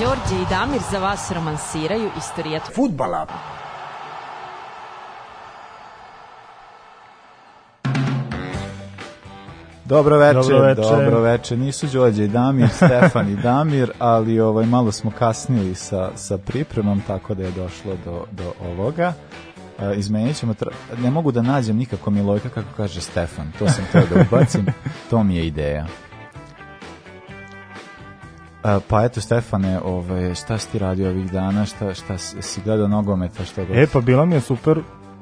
Đorđe i Damir za vas romansiraju istorijat Futbala. Dobro veče, Dobro veče. dobro veče. Nisu Đorđe i Damir, Stefan i Damir, ali ovaj malo smo kasnili sa, sa pripremom, tako da je došlo do, do ovoga. Uh, izmenit ćemo, ne mogu da nađem nikako Milojka kako kaže Stefan, to sam teo da ubacim, to mi je ideja. Pa eto Stefane, ovaj, šta si ti radio ovih dana, šta, šta si, gledao nogometa, šta god? E, pa bila mi je super,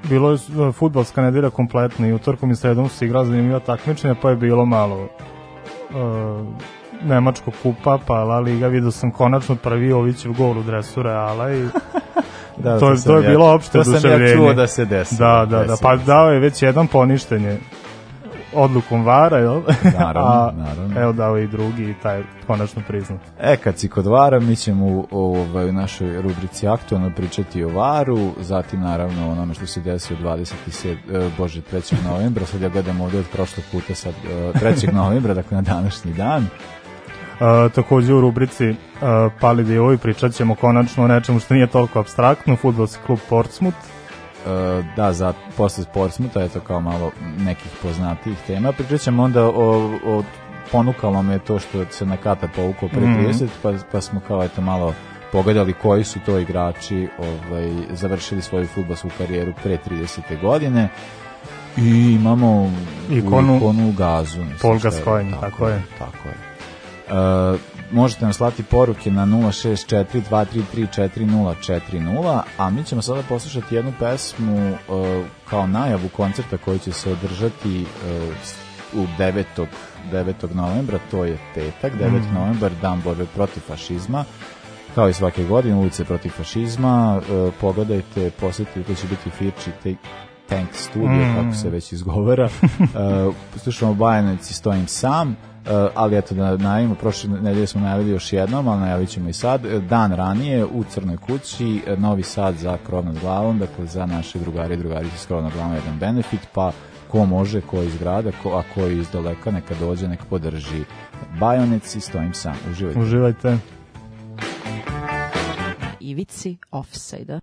bilo je uh, futbalska nedelja kompletna. I utorkom i sredom su se igrala zanimljiva takmičenja, pa je bilo malo uh, Nemačkog kupa, pa La Liga, vidio sam konačno prvi Ovićev gol u dresu Reala i da, to, to je ja- bilo opšte To sam ja čuo da se desilo. Da, da, da, pa dao je već jedan poništenje odlukom Vara, jel? Naravno, A, naravno. Evo dao i drugi i taj konačno priznat. E, kad si kod Vara, mi ćemo u, ovaj, u našoj rubrici aktualno pričati o Varu, zatim naravno o onome što se desio 27, e, bože, 3. novembra, sad ja gledam ovde od prošlog puta, sad e, 3. novembra, dakle na današnji dan. Uh, takođe u rubrici uh, Pali dijevovi pričat ćemo konačno o nečemu što nije toliko abstraktno, futbolski klub Portsmouth. E, da, za posle Portsmuta, eto kao malo nekih poznatijih tema. Pričat ćemo onda o, o ponukalo me to što se na kata povukao pre Mhm. 30, pa, pa smo kao eto malo pogledali koji su to igrači ovaj, završili svoju futbolsku karijeru pre 30. godine i imamo Ikonu- ikonu u gazu. mislim, Paul Gascoigne, tako je. Tako je. E, možete nam slati poruke na 064-233-4040, a mi ćemo sada poslušati jednu pesmu e, kao najavu koncerta koji će se održati s- u 9. 9. novembra, to je petak, 9. Mhm. novembar, dan borbe protiv fašizma, kao i svake godine, ulice protiv fašizma, e, pogledajte, posjetite, to će biti Firči te, Tank Studio, Mm. kako se već izgovara. E, slušamo Bajanici, stojim sam, ali eto da najavimo, prošle nedelje smo najavili još jednom, ali najavit ćemo i sad. E, Dan ranije u Crnoj kući, e, Novi Sad za krov nad glavom, dakle za naše drugari i drugarice s krov nad glavom jedan benefit, pa ko može, ko iz grada, ko, a ko iz daleka, neka dođe, neka podrži Bajonec i stojim sam. Uživajte. Uživajte. ivici offside-a.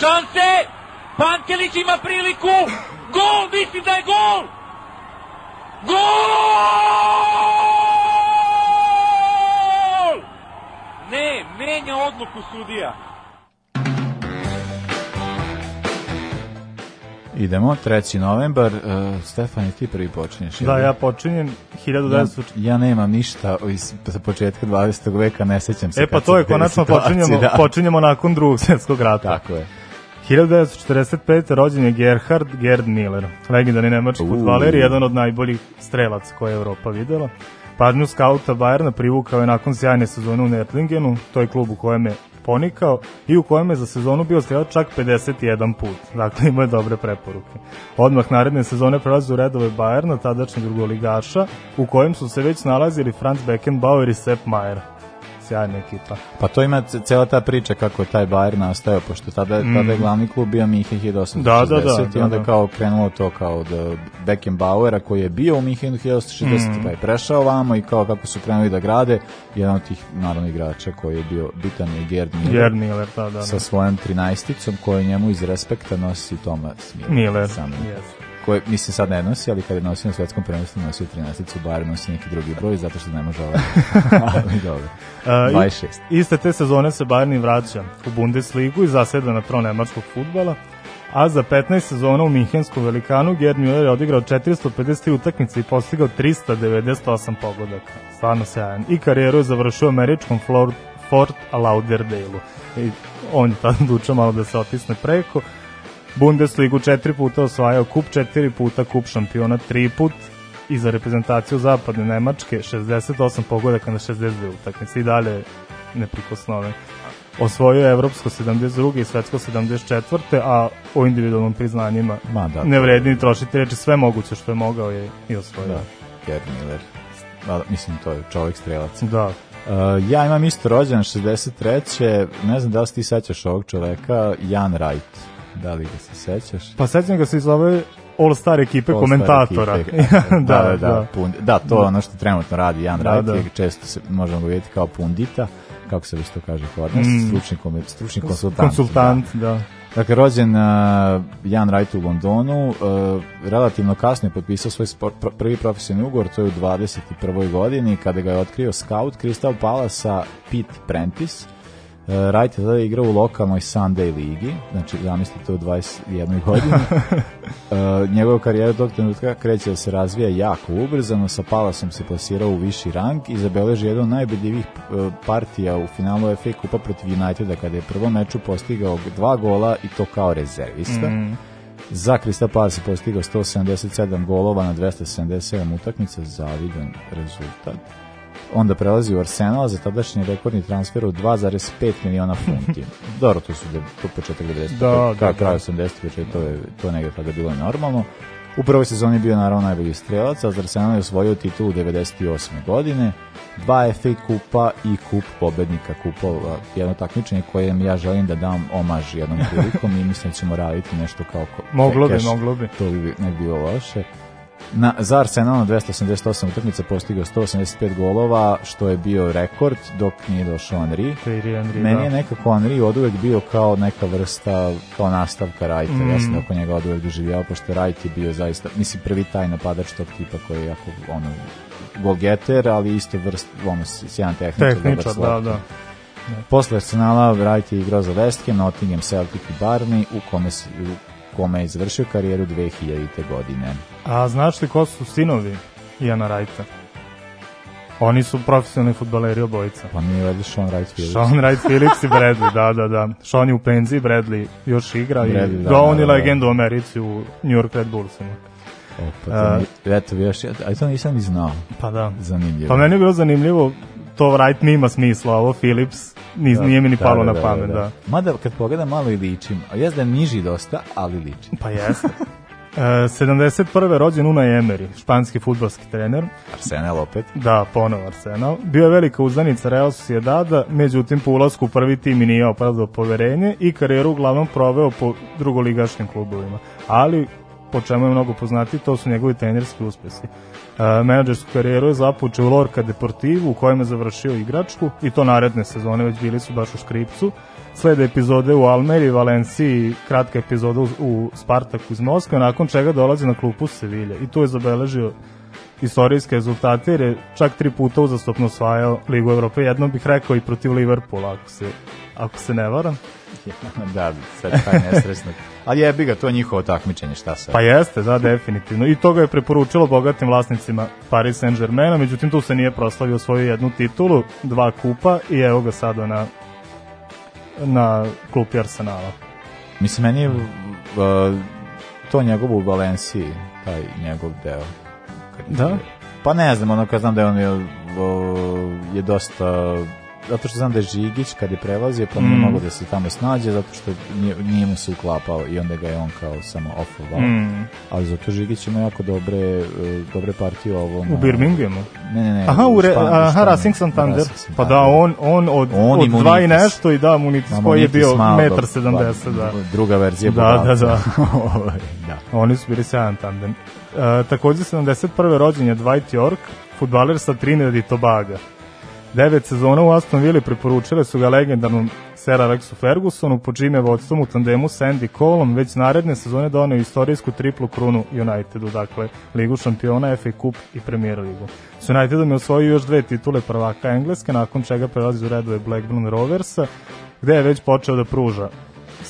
Šanse! Pankelić ima priliku! Gol! Mislim da je gol! Gol! Ne, menja odluku sudija. Idemo, 3. novembar, uh, Stefan, i ti prvi počinješ. Da, ja počinjem ja, 1900... ja nemam ništa iz sa početka 20. veka, ne sećam se. E pa to je konačno počinjemo, da. počinjemo nakon drugog svjetskog rata. Tako je. 1945. rođen je Gerhard Gerd Miller, legendarni nemački futbaler i jedan od najboljih strelaca koje je Evropa videla. Pažnju skauta Bayerna privukao je nakon sjajne sezone u Nertlingenu, to je klub u kojem je ponikao i u kojem je za sezonu bio strelac čak 51 put. Dakle, imao je dobre preporuke. Odmah naredne sezone prelazi u redove Bayerna, tadašnjeg drugoligaša, u kojem su se već nalazili Franz Beckenbauer i Sepp Maier. Sjajna ekipa. Pa to ima ce- cela ta priča kako je taj Bayern nastao, pošto tada, je- tada je glavni klub bio Minhen 1860 Mm. Da, da, da, i da, onda da. kao krenulo to kao od uh, Beckenbauera koji je bio u Minhenu 1860 Mm. pa je prešao vamo i kao kako su krenuli da grade, jedan od tih naravno igrača koji je bio bitan je Gerd Miller. Gerd Miller, da, da. da. sa svojom 13-icom koju njemu iz respekta nosi Thomas Miller. Miller, yes. Koje, mislim, sad ne nosi, ali kad je nosio na svetskom prvenstvu, nosio 13-icu, bar nosi neki drugi broj, zato što ne može ovaj. ali dobro. I- 26. Iste te sezone se Bayern vraća u Bundesligu i zaseda na tron nemačkog futbala, a za 15 sezona u Minhenskom velikanu Gerd Müller je odigrao 453 utakmice i postigao 398 pogodaka. Stvarno sjajan. I karijeru je završio u američkom Fort Lauderdale-u. On je tada dučao malo da se otisne preko. Bundesligu četiri puta osvajao kup, četiri puta kup šampiona, tri put i za reprezentaciju zapadne Nemačke 68 pogodaka na 62 utakmice i dalje neprikosnoven. Osvojio je evropsko 72. i svetsko 74. a o individualnom priznanjima Ma da, ne vredi ni trošiti reči, sve moguće što je mogao je i osvojio. Da, Gerd Miller. Da, mislim, to je čovjek strelac. Da. Uh, ja imam isto rođen 63. Ne znam da li ti sećaš ovog čoveka, Jan Wright. Da li ga se sećaš? Pa sećam ga se iz ove All-Star ekipe All-Star komentatora. ekipe. da, da, da. Pun, da, to je ono što trenutno radi Jan Da, Wright, da. često se možemo ga vidjeti kao pundita, kako se već to kaže kod nas, Mm. stručni, stručni konsultant. Konsultant, da. Dakle, rođen uh, Jan Wright u Londonu, uh, relativno kasno je potpisao svoj sport, pr prvi profesionalni ugovor, to je u 21. godini, kada ga je otkrio scout Crystal Palasa Pete Prentice. Wright je tada igrao u lokalnoj Sunday ligi, znači zamislite u 21. godini. uh, njegova karijera tog trenutka kreće da se razvija jako ubrzano, sa Palasom se plasirao u viši rang i zabeleži jedan od najbedljivih uh, partija u finalu FA Kupa protiv Uniteda kada je prvom meču postigao dva gola i to kao rezervista. Mm. Za Crystal Palace je postigao 177 golova na 277 utakmica, zavidan rezultat. Onda prelazi u Arsenal za tadašnji rekordni transfer od 2,5 miliona funti. Dobro, to su to početak 90. Da, da, da. kraj 80. početak, to je to negde kada bilo normalno. U prvoj sezoni bio naravno najbolji strelac, a za Arsenal je osvojio titulu 98. godine, dva FA kupa i kup pobednika kupova, jedno takmičenje kojem ja želim da dam omaž jednom prilikom i mislim da ćemo raditi nešto kao ko- Moglo bi, moglo bi. To bi ne bi bilo loše. Na, za Arsenal na 288 utakmica postigao 185 golova, što je bio rekord dok nije došao Henry. Henry, Meni da. je nekako Henry od uvek bio kao neka vrsta, kao nastavka Wrighta. Mm. Ja sam oko njega od uvek doživljavao, pošto Wright je bio zaista, mislim, prvi taj napadač tog tipa koji je jako, ono, golgeter, ali isto vrst, ono, sjajan tehničar. Tehničar, da, da. Posle Arsenala Wright je igrao za West Ham, Nottingham, Celtic i Barney, u kome, se- u kome je završio karijeru 2000. godine. A znaš li ko su sinovi Iana Wrighta? Oni su profesionalni futbaleri obojica. Pa nije valjda Sean Wright Phillips. Sean Wright Phillips i Bradley, da, da, da. Sean je u penziji, Bradley još igra i Bradley, da, da, on je da, da. legenda u Americi u New York Red Bullsima. O, pa to mi, eto, još, a to nisam ni znao. Pa da. Zanimljivo. Pa meni je bilo zanimljivo, to Wright mi ima smisla, ovo Phillips niz, Da, nije mi ni da, palo da, na da, pamet, da, da. da. Mada kad pogledam malo i ličim, a jes da je niži dosta, ali ličim. Pa jeste. E, 71. rođen Unai Emery, španski futbalski trener. Arsenal opet. Da, ponovo Arsenal. Bio je velika uzdanica Real Sociedada, međutim po ulasku u prvi tim i nije opravdao poverenje i karijeru uglavnom proveo po drugoligaškim klubovima. Ali, po čemu je mnogo poznati, to su njegovi trenerski uspesi. E, menadžersku karijeru je započeo u Lorca Deportivu u kojem je završio igračku i to naredne sezone već bili su baš u Škripcu. slede epizode u Almeri, Valenciji, kratka epizoda u, Spartaku iz Moskve, nakon čega dolazi na klupu Sevilje. I tu je zabeležio istorijske rezultate jer je čak tri puta uzastopno osvajao Ligu Evrope. Jedno bih rekao i protiv Liverpoola, ako se, ako se ne varam. da, sad taj nesresnik. Ali jebi ga, to je njihovo takmičenje, šta sad? Pa jeste, da, definitivno. I to ga je preporučilo bogatim vlasnicima Paris Saint-Germaina, međutim tu se nije proslavio svoju jednu titulu, dva kupa i evo ga sada na na klupi Arsenala. Mislim, meni je uh, to njegovo u Valenciji, taj njegov deo. Kad je- Da? Pa ne znam, ono kad znam da je on je, uh, je dosta zato što znam da je Žigić kad je prelazio pa nije Mm. mogao da se tamo snađe zato što nije, nije mu se uklapao i onda ga je on kao samo offovao. Mm. Ali zato Žigić ima jako dobre, uh, dobre partije ovo. U Birminghamu. Ne, ne, ne. Aha, u re, Špan- aha. Racing Santander. Pa da, on, on od, On i od dva i nešto i da, Munitis koji je bio malo, metar da, 70, da. Druga verzija Da, da, da. Ovaj, da. Oni su bili sjajan tandem. E, takođe 71. rođen je Dwight York, futbaler sa Trinidad i Tobaga. Devet sezona u Aston Villa preporučile su ga legendarnom Sir Alexu Fergusonu, po čime vodstvom u tandemu sa Andy Coleom već naredne sezone doneo istorijsku triplu krunu Unitedu, dakle Ligu šampiona, FA Cup i Premier Ligu. S Unitedom je osvojio još dve titule prvaka Engleske, nakon čega prelazi u redove Blackburn Roversa, gde je već počeo da pruža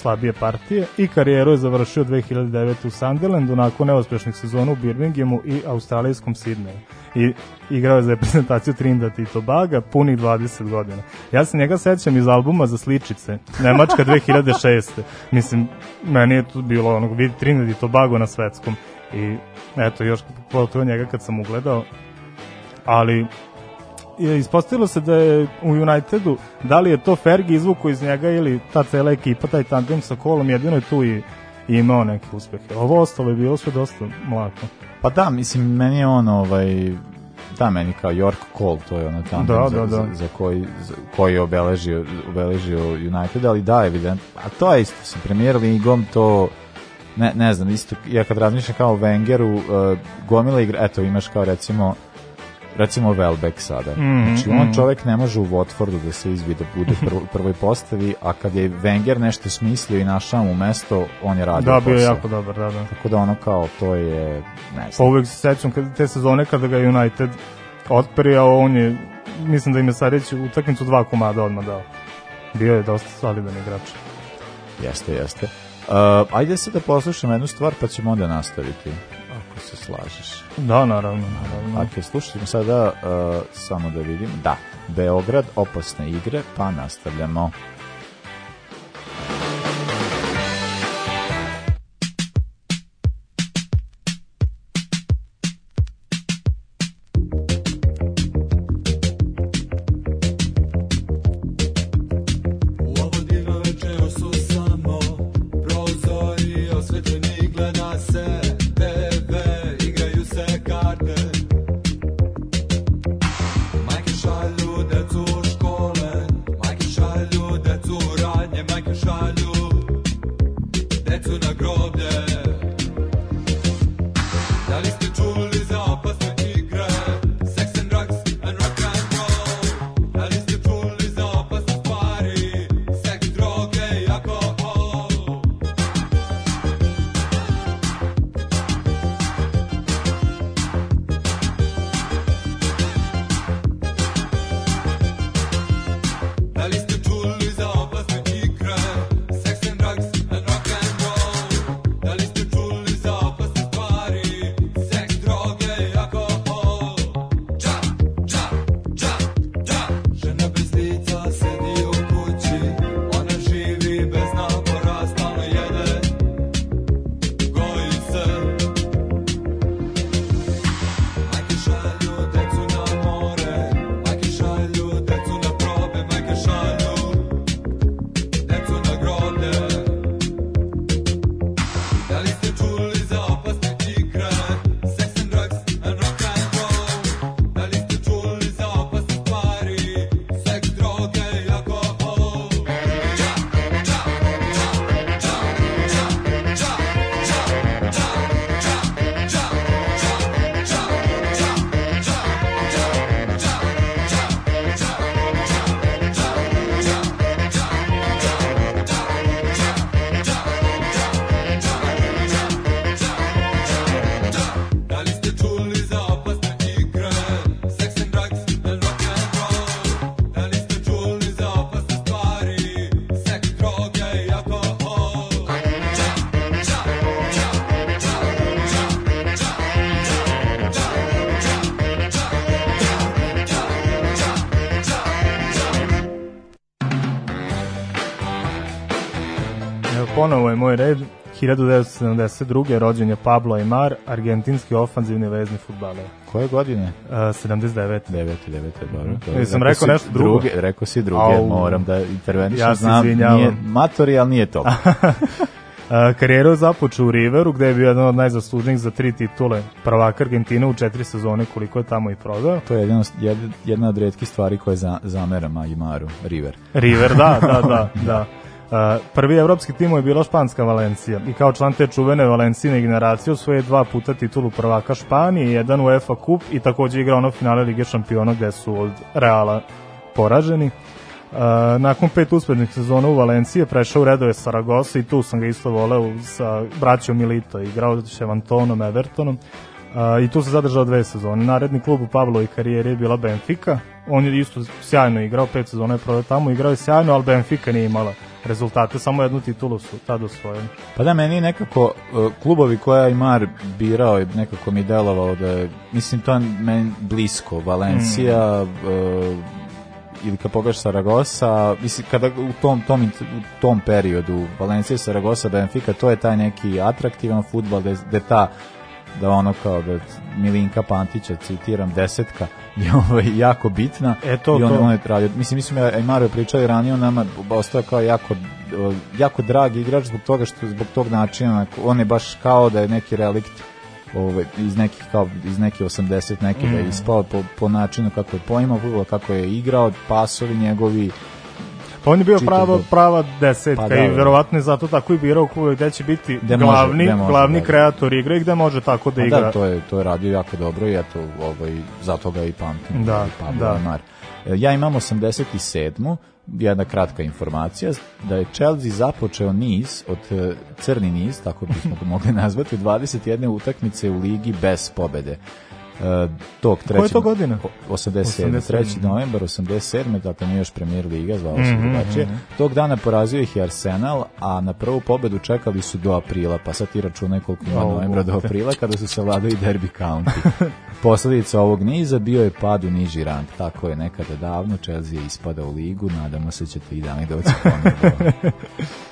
slabije partije i karijeru je završio 2009. u Sunderlandu nakon neuspešnih sezona u Birminghamu i australijskom Sidneju. I igrao je za reprezentaciju Trinidad i Tobaga punih 20 godina. Ja se njega sećam iz albuma za sličice, Nemačka 2006. Mislim, meni je tu bilo onog vidi Trinidad i Tobago na svetskom i eto, još pogotovo njega kad sam ugledao, ali je ispostavilo se da je u Unitedu, da li je to Fergie izvuko iz njega ili ta cela ekipa, taj tandem sa kolom, jedino je tu i, i imao neke uspehe. Ovo ostalo je bilo sve dosta mlako. Pa da, mislim, meni je on ovaj, da, meni kao York Cole, to je ono tamo Da, za, da, da. za, za koji, za, koji je obeležio, obeležio United, ali da, evident, a to je isto sa Premier Ligom, to ne, ne znam, isto, ja kad razmišljam kao o Wengeru, uh, gomila igra, eto, imaš kao recimo recimo Welbeck sada. Mhm, znači, on mhm. čovek ne može u Watfordu da se izvi da bude prv, u prvoj postavi, a kad je Wenger nešto smislio i našao mu mesto, on je radio Da, bio je jako dobar, da, da. Tako da ono kao, to je, ne Pa znam. uvek se sećam kad, te sezone kada ga United otperio, on je, mislim da im je sad reći utakmicu dva komada odmah dao. Bio je dosta solidan igrač. Jeste, jeste. Uh, ajde se da poslušamo jednu stvar, pa ćemo onda nastaviti, ako se slažeš. Da, naravno, naravno. Ok, slušajmo sada, uh, samo da vidim, da, Beograd, opasne igre, pa nastavljamo. Ponovo je moj red. 1972. rođen je Pablo Aymar, argentinski ofanzivni vezni futbaler. Koje godine? Uh, 79. 9. 9. dobro. dobro. Jesam rekao si nešto drugo? Druge, rekao si druge, Au. moram da intervenišem. Ja se znam, izvinjavam. Nije matori, ali nije to. Uh, karijeru je započeo u Riveru, gde je bio jedan od najzaslužnijih za tri titule prvaka Argentine u četiri sezone koliko je tamo i prodao. to je jedna, jed- jedna od redkih stvari koje za, zameram Aimaru, River. River, da, da, da, da. Prvi evropski tim je bila španska Valencija i kao član te čuvene Valencijne generacije osvoje dva puta titulu prvaka Španije, jedan UEFA kup i takođe igra ono finale Lige šampiona gde su od Reala poraženi. Uh, nakon pet uspešnih sezona u Valenciji prešao u redove Saragosa i tu sam ga isto voleo sa braćom Milito, igrao s Evantonom, Evertonom i tu se zadržao dve sezone. Naredni klub u Pavlovoj karijeri je bila Benfica, on je isto sjajno igrao, pet sezona je prodao tamo, igrao je sjajno, ali Benfica nije imala rezultate, samo jednu titulu su tada osvojili. Pa da, meni nekako uh, klubovi koje je Aymar birao je nekako mi delovalo da je, mislim, to je meni blisko. Valencija, uh, ili kad pogledaš Saragosa, mislim, kada u tom, tom, u tom periodu Valencija, Saragosa, Benfica, to je taj neki atraktivan futbol, da, da ta da ono kao da Milinka Pantića, citiram, desetka je ovaj, jako bitna E, to, i on, to. on je radio. Mislim, mislim, ja, Aymar je pričali ranije, on nama ostao kao jako, jako drag igrač zbog toga što zbog tog načina, on je baš kao da je neki relikt ovaj, iz nekih kao iz neke 80 neke da je ispao po, po načinu kako je poimao kako je igrao, pasovi njegovi, Pa on je bio Čitav prava, do- prava desetka Pa da, i da. verovatno je zato tako i birao klub gde će biti Gde može, glavni, gde može, glavni da. kreator igre i gde može tako da Pa igra. da, to je, to je radio jako dobro i eto, ovaj, zato ga i pamtim. Da, Pablo da. Aymar. E, Ja imam 87. jedna kratka informacija, da je Chelsea započeo niz, od e, crni niz, tako bismo ga mogli nazvati, 21 utakmice u ligi bez pobede. E, tog Koja je to godina? 87. 87. 3. novembar 87. dakle nije još premijer liga, zvao se Mhm, drugačije. Tog dana porazio ih je Arsenal, a na prvu pobedu čekali su do aprila, pa sad ti računaj koliko ima O, novembra do aprila kada su se vladali Derby County. Posledica ovog niza bio je pad u niži rang. Tako je nekada davno, Chelsea je ispada u ligu, nadamo se ćete i dani doći ponovno.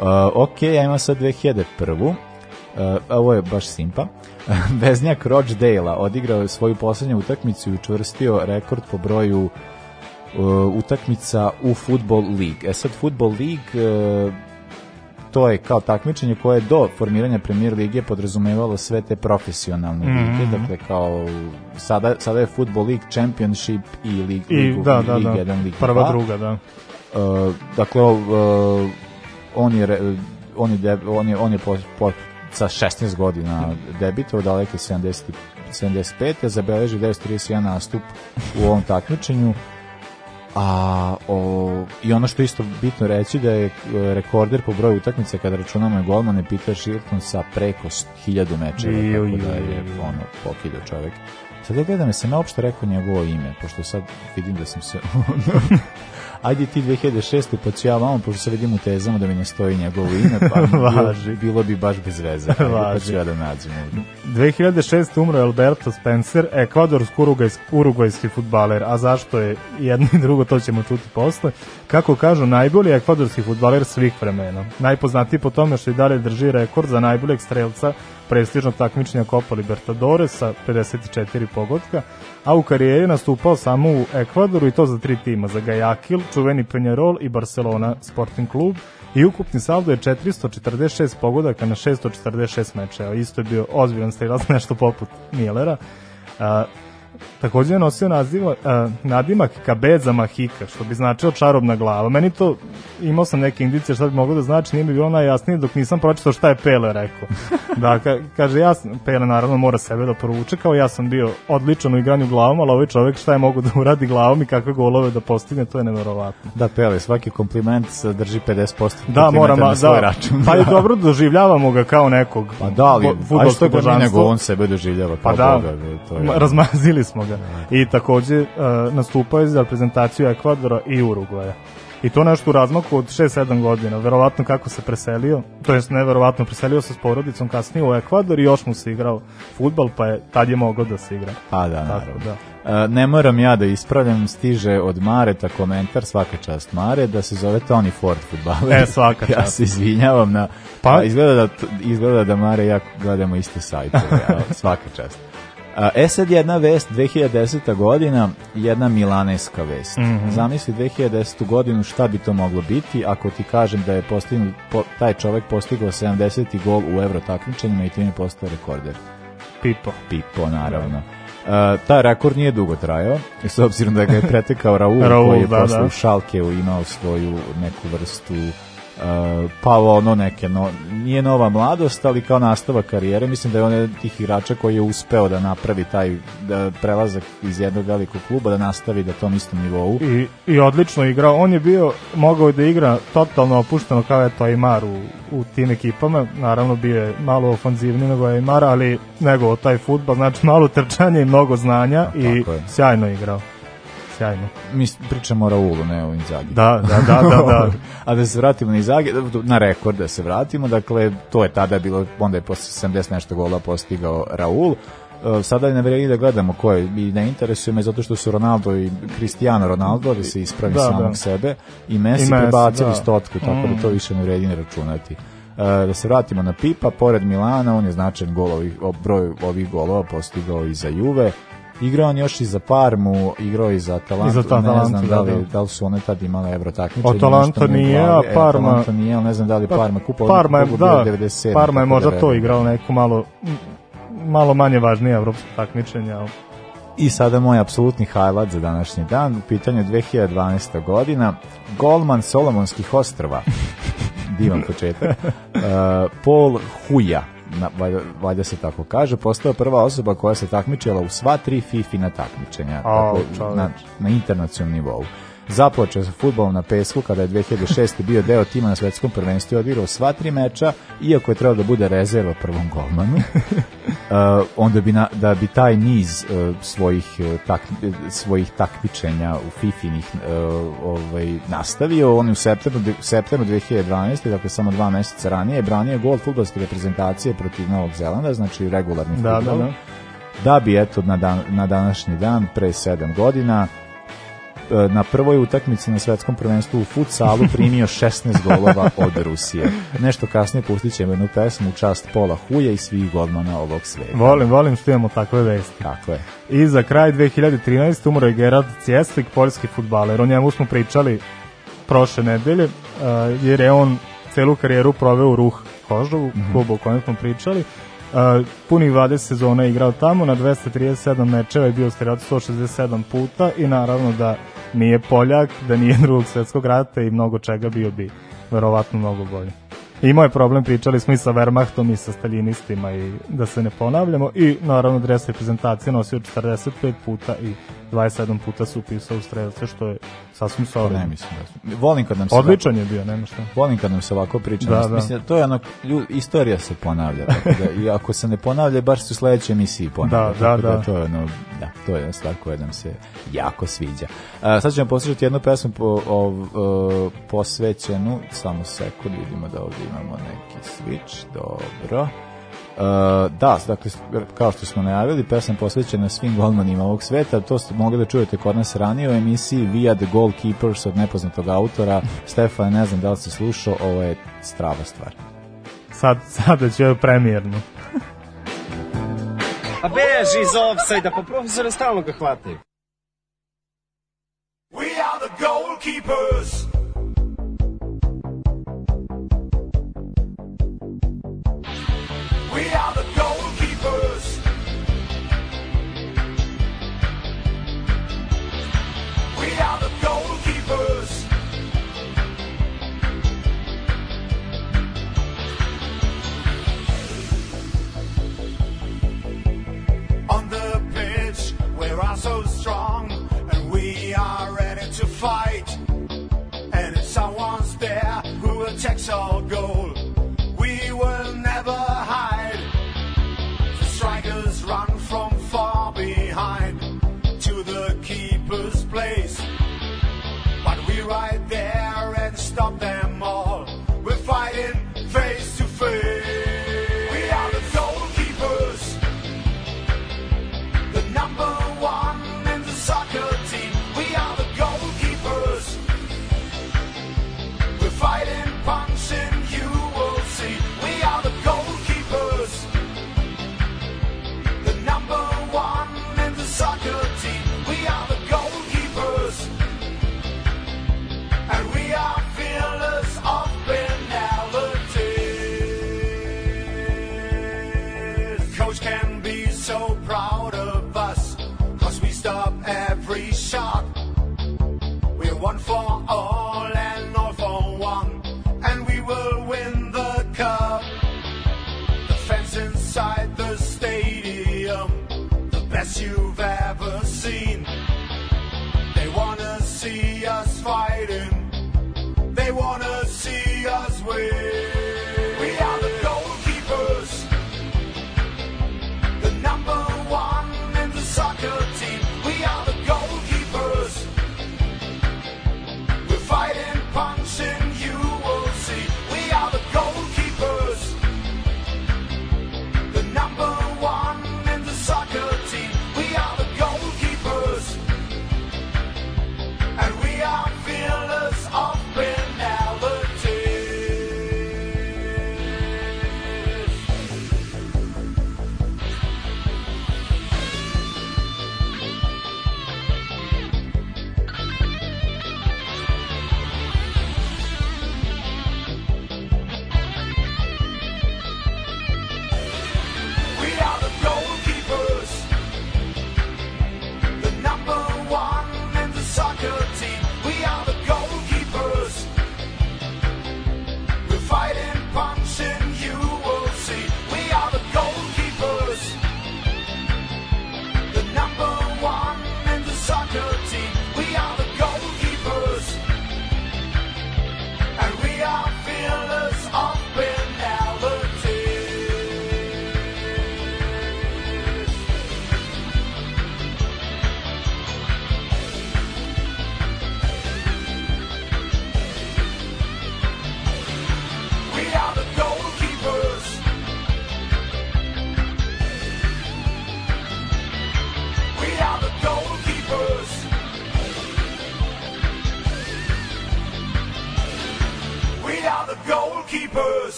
uh, ok, ja imam sad 2001. Uh, ovo je baš simpa. Veznjak Rochdale-a odigrao je svoju poslednju utakmicu i učvrstio rekord po broju uh, utakmica u Football League. E sad, Football League uh, to je kao takmičenje koje je do formiranja premier lige podrazumevalo sve te profesionalne lige, dakle kao sada, sada je Football League Championship i League, I ligu, da, da, Liga da. 1, Liga Prva, 2. druga, da. Uh, dakle, uh, on je, on je, on je, on je po, po, sa 16 godina debitovao daleke 70, 75. a zabeleži 931 nastup u ovom takmičenju. A, o, I ono što je isto bitno reći da je e, rekorder po broju utakmice kada računamo je golman je Peter Shilton sa preko 1000 mečeva, tako da je ono pokidao čovek. Sad ja gledam, sam ja uopšte rekao njegovo ime, pošto sad vidim da sam se... Ajde ti 2006. pa ću ja vamo, pošto se vidim u tezama da mi ne stoji njegovo ime, pa bilo, Važi. bilo bi baš bez veze. Ajde, pa Važi. ću ja da nađem ovdje. 2006. umro je Alberto Spencer, ekvadorsko-urugvajski urugvajski futbaler. A zašto je jedno i drugo, to ćemo čuti posle. Kako kažu, najbolji ekvadorski futbaler svih vremena. Najpoznatiji po tome što i dalje drži rekord za najboljeg strelca prestižnog takmičenja Copa Libertadores sa 54 pogotka, a u karijeri nastupao samo u Ekvadoru i to za tri tima, za Gajakil, čuveni Penjarol i Barcelona Sporting klub i ukupni saldo je 446 pogodaka na 646 mečeva. Isto je bio ozbiljan strelac, nešto poput Millera. A, takođe je nosio naziva, a, nadimak Kabeza Mahika, što bi značilo čarobna glava. Meni to, imao sam neke indicije šta bi moglo da znači, nije mi bilo najjasnije dok nisam pročitao šta je Pele rekao. Da, ka, kaže, ja sam, Pele naravno mora sebe da provuče, kao ja sam bio odličan u igranju glavom, ali ovaj čovek šta je mogu da uradi glavom i kakve golove da postigne, to je neverovatno. Da, Pele, svaki kompliment sadrži 50% Da, moram, na svoj da, račun. pa je dobro doživljavamo ga kao nekog Pa da, ali, a što bolje nego on sebe doživljava kao Pa da, Boga, to je... ma- razmazili smo ga. I takođe uh, nastupao je za reprezentaciju Ekvadora i Urugvaja. I to nešto u razmaku od 6-7 godina. Verovatno kako se preselio, to jest neverovatno preselio se s porodicom kasnije u Ekvador i još mu se igrao futbal, pa je, tad je mogao da se igra. Pa da, Tako, naravno. da. E, ne moram ja da ispravljam, stiže od Mareta komentar, svaka čast Mare, da se zove Tony Ford futbaler. E, svaka ja čast. se izvinjavam na... Pa? Izgleda, da, izgleda da Mare i ja gledamo iste sajtove, ali svaka čast. A, E sad jedna vest, 2010. godina, jedna milaneska vest. Mhm. Zamisli 2010. godinu šta bi to moglo biti ako ti kažem da je postignut, po, taj čovek postigao 70. gol u evro takmičenjima i time je postao rekorder. Pipo. Pipo, naravno. Uh, taj rekord nije dugo trajao, s obzirom da ga je pretekao Raul, Raul, koji je da, posle da. u imao svoju neku vrstu pa ono neke no, nije nova mladost, ali kao nastavak karijere, mislim da je on jedan tih igrača koji je uspeo da napravi taj da prelazak iz jednog velikog kluba, da nastavi da tom istom nivou. I, I odlično igrao. On je bio, mogao je da igra totalno opušteno kao eto Aymar u, u tim ekipama. Naravno bio je malo ofanzivniji nego Aymar, ali nego taj futbal, znači malo trčanje i mnogo znanja i tako je. sjajno je igrao. Sjajno. Mi pričamo o Raulu, ne o Inzaghi. Da, da, da, da, da. A da se vratimo na Inzaghi, na rekord da se vratimo, dakle, to je tada bilo, onda je posle 70 nešto gola postigao Raul. E, Sada je ne vredi da gledamo ko je i ne interesuje me zato što su Ronaldo i Cristiano Ronaldo da se ispravi Da, samog da. sebe i Messi, I Messi, prebacili da. stotku, tako da to više ne vredi ni računati. E, da se vratimo na Pipa, pored Milana, on je značajan gol ovih, o, broj ovih golova postigao i za Juve. Igrao on još i za Parmu, igrao i za Atalantu, I za ne Atalantu, znam da da, li, da. da li su one tad imale evro takmičenje. Atalanta nije, a E, Parma- Atalanta nije, ali ne znam da li je Parma kupa. Parma je, da, 97. Parma je možda da to igrao neko malo malo manje važnije evropsko takmičenje, ali I sada moj apsolutni highlight za današnji dan, u pitanju je 2012. godina, golman Solomonskih ostrava, divan početak, uh, Paul Huja, na, valjda, valjda se tako kaže, postao prva osoba koja se takmičila u sva tri FIFIna takmičenja, dakle, čoveč. na, na internacionalnom nivou. Započeo sa futbolom na pesku kada je 2006. bio deo tima na svetskom prvenstvu i odigrao sva tri meča, iako je trebalo da bude rezerva prvom golmanu. Uh, onda bi na, da bi taj niz uh, svojih uh, tak, svojih takmičenja u Fifinih uh, ovaj nastavio on je u septembru u septembru 2012 dakle samo dva meseca ranije branio gol fudbalske reprezentacije protiv Novog Zelanda znači regularni da, fudbal da, da. da bi eto na, dan, na današnji dan pre 7 godina na prvoj utakmici na svetskom prvenstvu u futsalu primio 16 golova od Rusije. Nešto kasnije pustit ćemo jednu pesmu u čast Pola Huja i svih golmana ovog sveta. Volim, volim što imamo takve vesti. Tako je. I za kraj 2013. umro je Gerard Cjeslik, poljski futbaler. O njemu smo pričali prošle nedelje, uh, jer je on celu karijeru proveo u Ruh Kožovu, mm -hmm. klubu o kojem smo pričali. Uh, punih 20 sezona je igrao tamo, na 237 mečeva je bio strelac 167 puta i naravno da nije Poljak, da nije drugog svetskog rata i mnogo čega bio bi verovatno mnogo bolje. Imao je problem, pričali smo i sa Wehrmachtom i sa staljinistima i da se ne ponavljamo i naravno dres reprezentacije nosio 45 puta i 27 puta se upisao u strelce što je sasvim solidno. ne mislim da. Volim kad nam se Odličan je bio, nema šta. ovako, volim kad nam se ovako priča. Da, Da, da. Mislim da to je ono istorija se ponavlja. Tako da, I ako se ne ponavlja, baš se u sledećoj emisiji ponavlja. Da, tako da, da. To je ono, da, to je stvar koja nam se jako sviđa. A, sad ćemo poslušati jednu pesmu po, ov, uh, posvećenu, samo sekund, vidimo da ovdje imamo neki switch, dobro. Uh, da, dakle, kao što smo najavili, pesma posvećena svim golmanima ovog sveta, to ste mogli da čujete kod nas ranije u emisiji Via the Goalkeepers od nepoznatog autora. Stefan, ne znam da li ste slušao, ovo je strava stvar. Sad, sada će premijerno. A beži iz offside-a, pa profesore stalno ga hvataju. We are the goalkeepers. So strong, and we are ready to fight. And if someone's there who attacks our goal, we will never hide. The strikers run from far behind to the keeper's place. But we right there you've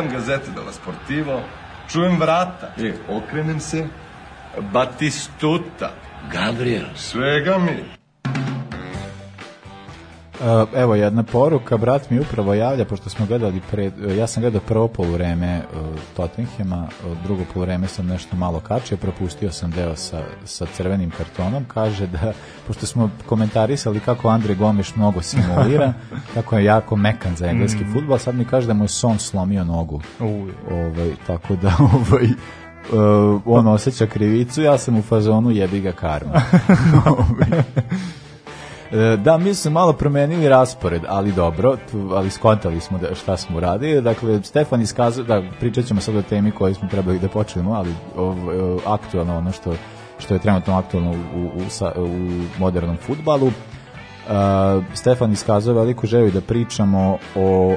Listam gazete della Sportivo, čujem vrata. E, okrenem se, Batistuta. Gabriel. Svega mi. Uh, evo jedna poruka, brat mi upravo javlja, pošto smo gledali, pre, ja sam gledao prvo poluvreme uh, Tottenhema, uh, drugo poluvreme sam nešto malo kačio, propustio sam deo sa, sa crvenim kartonom, kaže da, pošto smo komentarisali kako Andre Gomeš mnogo simulira, kako je jako mekan za engleski Mm. futbol, sad mi kaže da mu je son slomio nogu. Ovaj, tako da ovaj, uh, on osjeća krivicu, ja sam u fazonu jebi ga karma. E, Da, mi smo malo promenili raspored, ali dobro, ali skontali smo da, šta smo uradili. Dakle, Stefan iskazao, da, pričat ćemo sad o temi koju smo trebali da počnemo, ali ovo, aktualno ono što, što je trenutno aktualno u, u, sa- u modernom futbalu. Uh, Stefan iskazao veliku želju da pričamo o,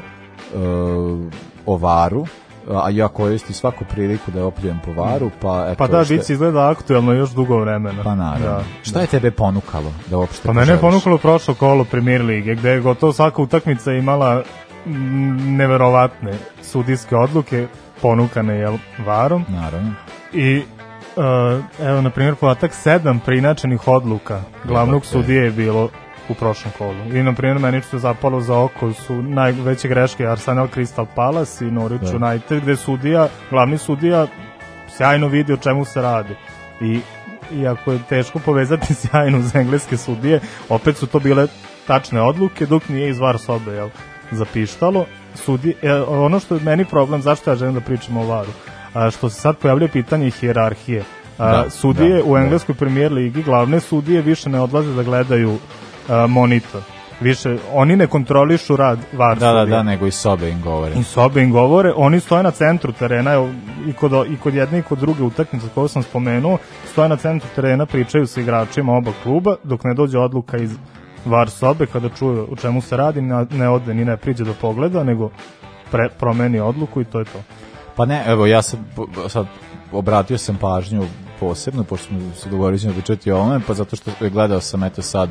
uh, o varu, a ja koristim svaku priliku da opljujem po varu, pa eto... Pa da, šta- Vici izgleda aktuelno još dugo vremena. Pa naravno. Da. Šta je tebe ponukalo da uopšte Pa mene je ponukalo prošlo kolo Premier Lige, gde je gotovo svaka utakmica imala neverovatne sudijske odluke, ponukane jel, varom. Naravno. I uh, evo, na primjer, podatak sedam prinačenih odluka glavnog sudije je bilo u prošlom kolu. I, na primjer, meni što je zapalo za oko su najveće greške Arsenal Crystal Palace i Norwich Da. United, gde sudija, glavni sudija sjajno vidi o čemu se radi. I iako je teško povezati sjajno za engleske sudije, opet su to bile tačne odluke, dok nije iz var sobe jel, zapištalo. Sudi, e, ono što je meni problem, zašto ja želim da pričam o varu, a, što se sad pojavlja pitanje hijerarhije. A, Da, sudije da, u da. engleskoj premier ligi, glavne sudije više ne odlaze da gledaju monitor. Više, oni ne kontrolišu rad var Da, da, da, nego i sobe im govore. I sobe im govore, oni stoje na centru terena, evo, i kod, i kod jedne i kod druge utakmice koju sam spomenuo, stoje na centru terena, pričaju sa igračima oba kluba, dok ne dođe odluka iz var sobe, kada čuje o čemu se radi, ne, ode ni ne priđe do pogleda, nego pre, promeni odluku i to je to. Pa ne, evo, ja sam sad obratio sam pažnju posebno, pošto smo se dogovorili ćemo pričati o ovome, pa zato što gledao sam eto sad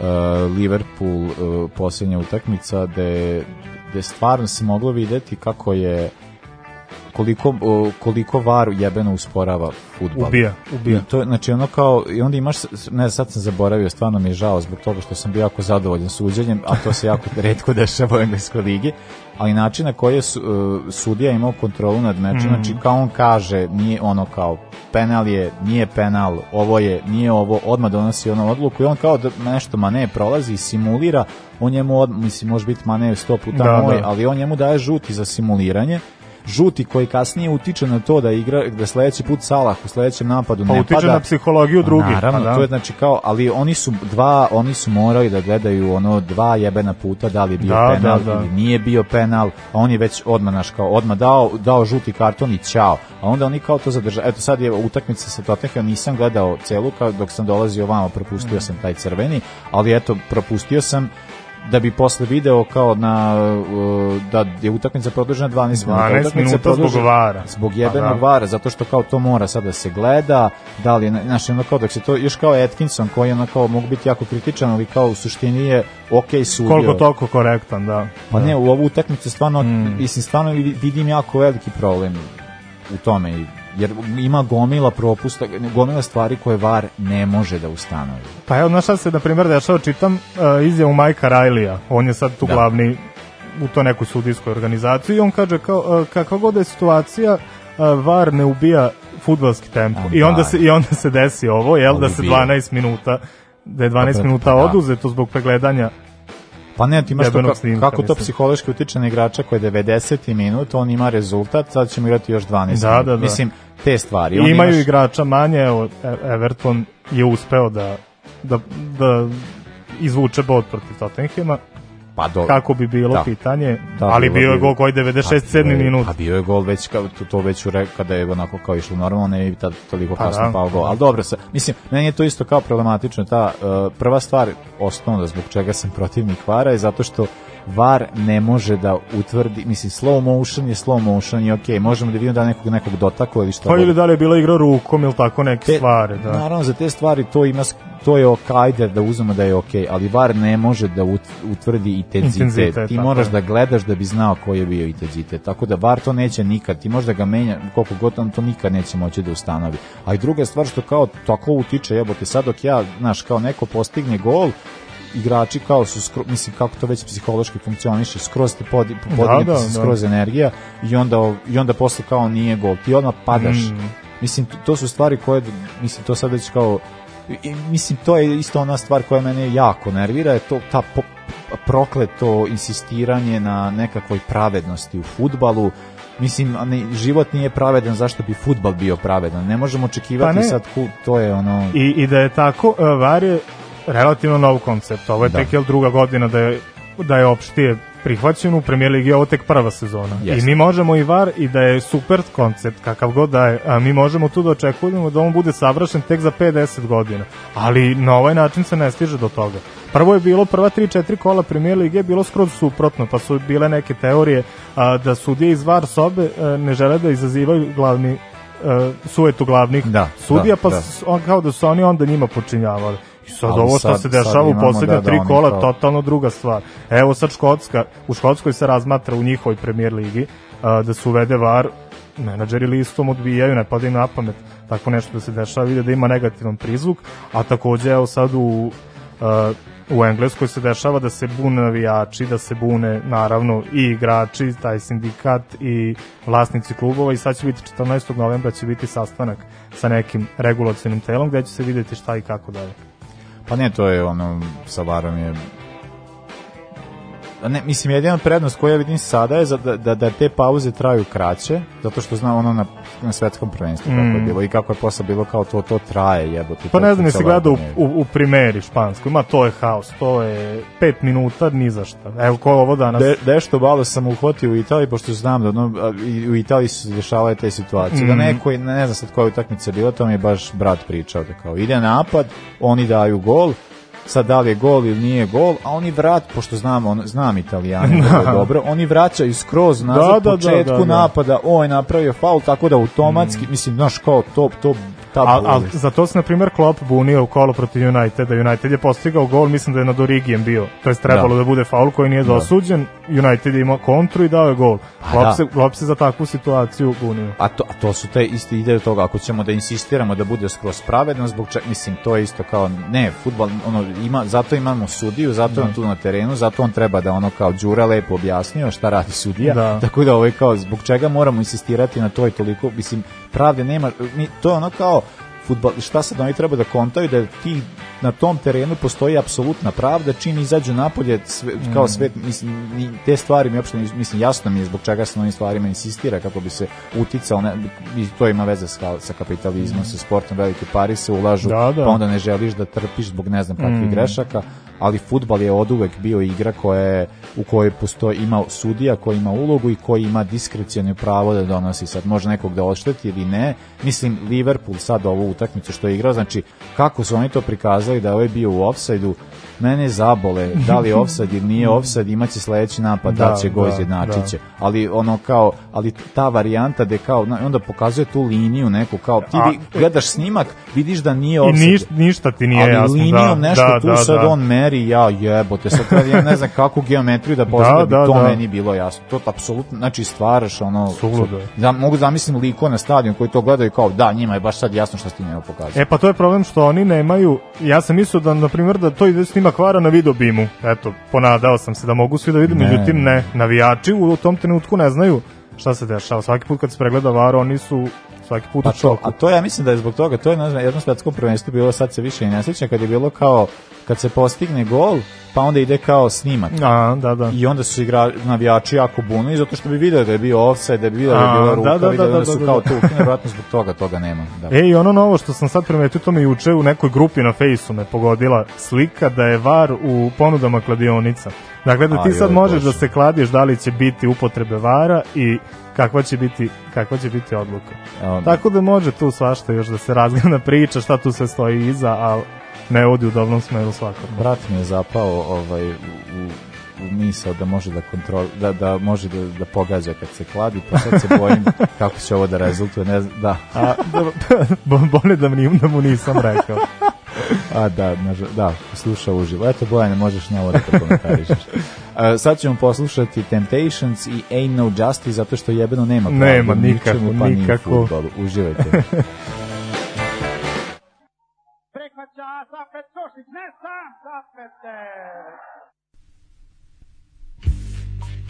uh, Liverpool uh, posljednja utakmica gde, gde stvarno se moglo videti kako je koliko, koliko var jebeno usporava futbol. Ubija, ubija. I to, znači ono kao, i onda imaš, ne, sad sam zaboravio, stvarno mi je žao zbog toga što sam bio jako zadovoljan suđenjem, a to se jako redko dešava u engleskoj ligi, ali način na koji je su, uh, sudija imao kontrolu nad mečem, Mhm. znači kao on kaže, nije ono kao, penal je, nije penal, ovo je, nije ovo, odmah donosi ono odluku i on kao da nešto Mane prolazi i simulira, on njemu, od, mislim, može biti Mane sto puta Da, moj, da. ali on njemu daje žuti za simuliranje, žuti koji kasnije utiče na to da igra da sledeći put Salah u sledećem napadu Pa ne utiče pada. na psihologiju drugih, Naravno, pa da. to je znači kao, ali oni su dva, oni su morali da gledaju ono dva jebena puta da li je bio Da, penal da, da. ili nije bio penal, a on je već odmah naš kao odmah dao, dao žuti karton i ćao. A onda oni kao to zadržaju. Eto sad je utakmica sa Tottenhamom, nisam gledao celu kao dok sam dolazio vamo, propustio sam taj crveni, ali eto propustio sam da bi posle video kao na da je utakmica produžena 12 minuta. 12 Utakmica minuta zbog vara. Zbog jebenog Pa da. vara, zato što kao to mora sad da se gleda, da li, znaš, ono kao dok se to, još kao Atkinson koji ono kao mogu biti jako kritičan, ali kao u suštini je ok sudio. Koliko toliko korektan, da. Pa ne, u ovu utakmicu stvarno, Mm. mislim, stvarno vidim jako veliki problem u tome, jer ima gomila propusta, gomila stvari koje VAR ne može da ustanovi. Pa evo, znaš šta se, na primjer, dešava, čitam uh, izjavu Majka Rajlija, on je sad tu Da. glavni u to nekoj sudijskoj organizaciji i on kaže kao, uh, kakva god da je situacija, uh, VAR ne ubija futbalski tempo. A, I onda, da. se, I onda se desi ovo, jel, A da se ubija. 12 minuta da je 12 Pa, minuta pa da. oduzeto zbog pregledanja Pa ne, ti imaš to, Jebenog ka- snimka, kako to psihološki utiče na igrača koji je 90. minut, on ima rezultat, sad ćemo igrati još 12 Da, minut. da, da. Mislim, te stvari. I On imaju imaš- igrača manje, evo, E- Everton je uspeo da, da, da izvuče bod protiv Tottenhema, Pa do, kako bi bilo Da. pitanje, Da, ali bilo bio je gol koji 96. 7. bio je- minut. A bio je gol već kao, to, to već u re, kada je onako kao išlo normalno, ne bi tad toliko Pa kasno da. pao gol. Ali dobro, sa, mislim, meni je to isto kao problematično. Ta uh, prva stvar, osnovna zbog čega sam protivnik VAR-a je zato što VAR ne može da utvrdi, mislim, slow motion je slow motion i okej, možemo da vidimo da nekog nekog dotakao ili šta Pa ili da li je bila igra rukom ili tako neke Te- stvari, da. Naravno, za te stvari to ima to je ok, ajde da uzmemo da je ok, ali VAR ne može da ut- utvrdi intenzitet. Intenzitet, Ti moraš je. da gledaš da bi znao koji je bio intenzitet. Tako da VAR to neće nikad. Ti možda ga menja, koliko god on to nikad neće moći da ustanovi. A i druga stvar što kao tako utiče, jebote, sad dok ja, znaš, kao neko postigne gol, igrači kao su skro, mislim kako to već psihološki funkcioniše skroz te podigne Da, da, da. skroz energija i onda i onda posle kao nije gol ti odmah padaš Mm. Mislim, to- to su stvari koje, mislim, to sad već kao, i, mislim, to je isto ona stvar koja mene jako nervira, je to ta po, prokleto insistiranje na nekakvoj pravednosti u futbalu, Mislim, život nije pravedan, zašto bi futbal bio pravedan? Ne možemo očekivati Pa ne. sad, ku, to je ono... I, I da je tako, uh, VAR je relativno nov koncept. Ovo je Da. tek jel, druga godina da je, da je opštije prihvaćen u premijer ligi, ovo tek prva sezona. Jeste. I mi možemo i VAR i da je super koncept, kakav god da je, a mi možemo tu da očekujemo da on bude savršen tek za 5-10 godina. Ali na ovaj način se ne stiže do toga. Prvo je bilo prva 3-4 kola premijer lige je bilo skroz suprotno, pa su bile neke teorije a, da sudije iz VAR sobe a, ne žele da izazivaju glavni a, suetu glavnih Da, sudija, da, pa da. on, kao da su oni onda njima počinjavali. I sad Ali ovo što sad- se dešava u imamo poslednje da- da tri oni kola, totalno druga stvar. Evo sad Škotska, u Škotskoj se razmatra u njihovoj premijer ligi a, da se uvede VAR, menadžeri listom odbijaju, ne pada im na pamet tako nešto da se dešava, vide da ima negativan prizvuk, a takođe evo sad u a, u Engleskoj se dešava da se bune navijači, da se bune naravno i igrači, taj sindikat i vlasnici klubova i sad će biti 14. novembra će biti sastanak sa nekim regulacijnim telom gde će se videti šta i kako dalje. Pa ne, to je ono, sa varom je... Ne, mislim, jedina prednost koju ja vidim sada je da, da, da te pauze traju kraće, zato što znam ono na, na svetskom prvenstvu kako je Mm. bilo i kako je posle bilo kao to, to traje, jebote. Pa ne znam, jesi gledao u, u, u primeri španskoj, ma to je haos, to je pet minuta, ni za šta. Evo ko ovo danas... De, dešto malo sam uhvatio u Italiji, pošto znam da ono, u Italiji su dešavale te situacije. Da Mhm. neko, ne, ne znam sad koja utakmica bila, to mi je baš brat pričao, da kao ide napad, oni daju gol, sad da li je gol ili nije gol, a oni vrat, pošto znam, on, znam italijani vrlo dobro, oni vraćaju skroz nazad Da, da, da, početku da, da. napada, on je napravio faul, tako da automatski, mislim, znaš, kao to, to, A, a za to se, na primjer, Klopp bunio u kolo protiv Uniteda. United je postigao gol, mislim da je nad Origijem bio. To je trebalo da. Da. bude faul koji nije dosuđen. United je imao kontru i dao je gol. Klopp, da. se, Klopp se za takvu situaciju bunio. A to, a to su te iste ideje toga, ako ćemo da insistiramo da bude skroz pravedno, zbog čega, mislim, to je isto kao, ne, futbal, ono, ima, zato imamo sudiju, zato je on tu na terenu, zato on treba da ono kao Đura lepo objasnio šta radi sudija, Da. tako da ovaj kao, zbog čega moramo insistirati na to i toliko, mislim, pravde nema, mi, to je ono kao, futbol, šta sad oni treba da kontaju da ti na tom terenu postoji apsolutna pravda čim izađu napolje sve, kao svet mislim ni- te stvari mi uopšte mislim jasno mi je zbog čega se na ovim stvarima insistira kako bi se uticao ne, i to ima veze sa, sa kapitalizmom sa sportom velike pari se ulažu Da, da. pa onda ne želiš da trpiš zbog ne znam kakvih grešaka ali futbal je oduvek bio igra koja je, u kojoj postoji ima sudija koji ima ulogu i koji ima diskrecijalno pravo da donosi. Sad može nekog da odšteti ili ne. Mislim Liverpool sad ovu utakmicu što je igrao znači kako su oni to prikazali da je ovaj bio u ofsajdu mene zabole da li je ofsajd ili nije ofsajd imaće sledeći napad da, Da, će go da, izjednačit će da. ali ono kao ali ta varijanta da kao onda pokazuje tu liniju neku kao ti A- gledaš snimak vidiš da nije I ofsajd niš, ništa ti nije ali jasno. linijom da, nešto da, tu da, sad da. on meri, ja jebote, sad ja ne znam kakvu geometriju da postavim da, Da, bi da, to da. meni bilo jasno. To apsolutno, znači stvaraš ono... Suludo. Da, mogu zamislim liko na stadion koji to gledaju kao da, njima je baš sad jasno šta ti njima pokazuje. E pa to je problem što oni nemaju, ja sam mislio da na primjer da to ide snima kvara na videobimu. Eto, ponadao sam se da mogu svi da vide, Ne. međutim ne, navijači u tom trenutku ne znaju šta se dešava. Svaki put kad se pregleda VAR, oni su svaki put Pa u to, a to ja mislim da je zbog toga, to je na jednom svetskom prvenstvu bilo, sad se više i ne sjećam, kad je bilo kao, kad se postigne gol, pa onda ide kao snimak. A, da, da. I onda su igra, navijači jako bunili zato što bi video da je bio offside, da bi video da je bila da, ruka, da, da, da, da su da, kao da. ukinuli, vjerojatno zbog toga toga nema. Da. E, i ono novo što sam sad primetio, to me juče u nekoj grupi na fejsu me pogodila slika da je VAR u ponudama kladionica. Dakle, da ti sad joj, možeš da se kladiš da li će biti upotrebe VAR-a i kakva će biti, kakva će biti odluka. Tako da može tu svašta još da se razgleda priča šta tu sve stoji iza, ali ne vodi u dobrom smeru svakako. brat mi je zapao ovaj, u, u, misao da može da kontrol, da, da može da, da pogađa kad se kladi, pa sad se bojim kako će ovo da rezultuje, ne znam, da, A, bo- bolje da, mi, da mu nisam rekao. a da, nažal, da, sluša uživo. Eto, Bojane, možeš na ovo da prokomentarišeš. A, sad ćemo poslušati Temptations i Ain't No Justice, zato što jebeno nema Nema, nikako, pa nikako. fudbalu. Uživajte. Prihvaća Zafet Košić, ne sam Zafete.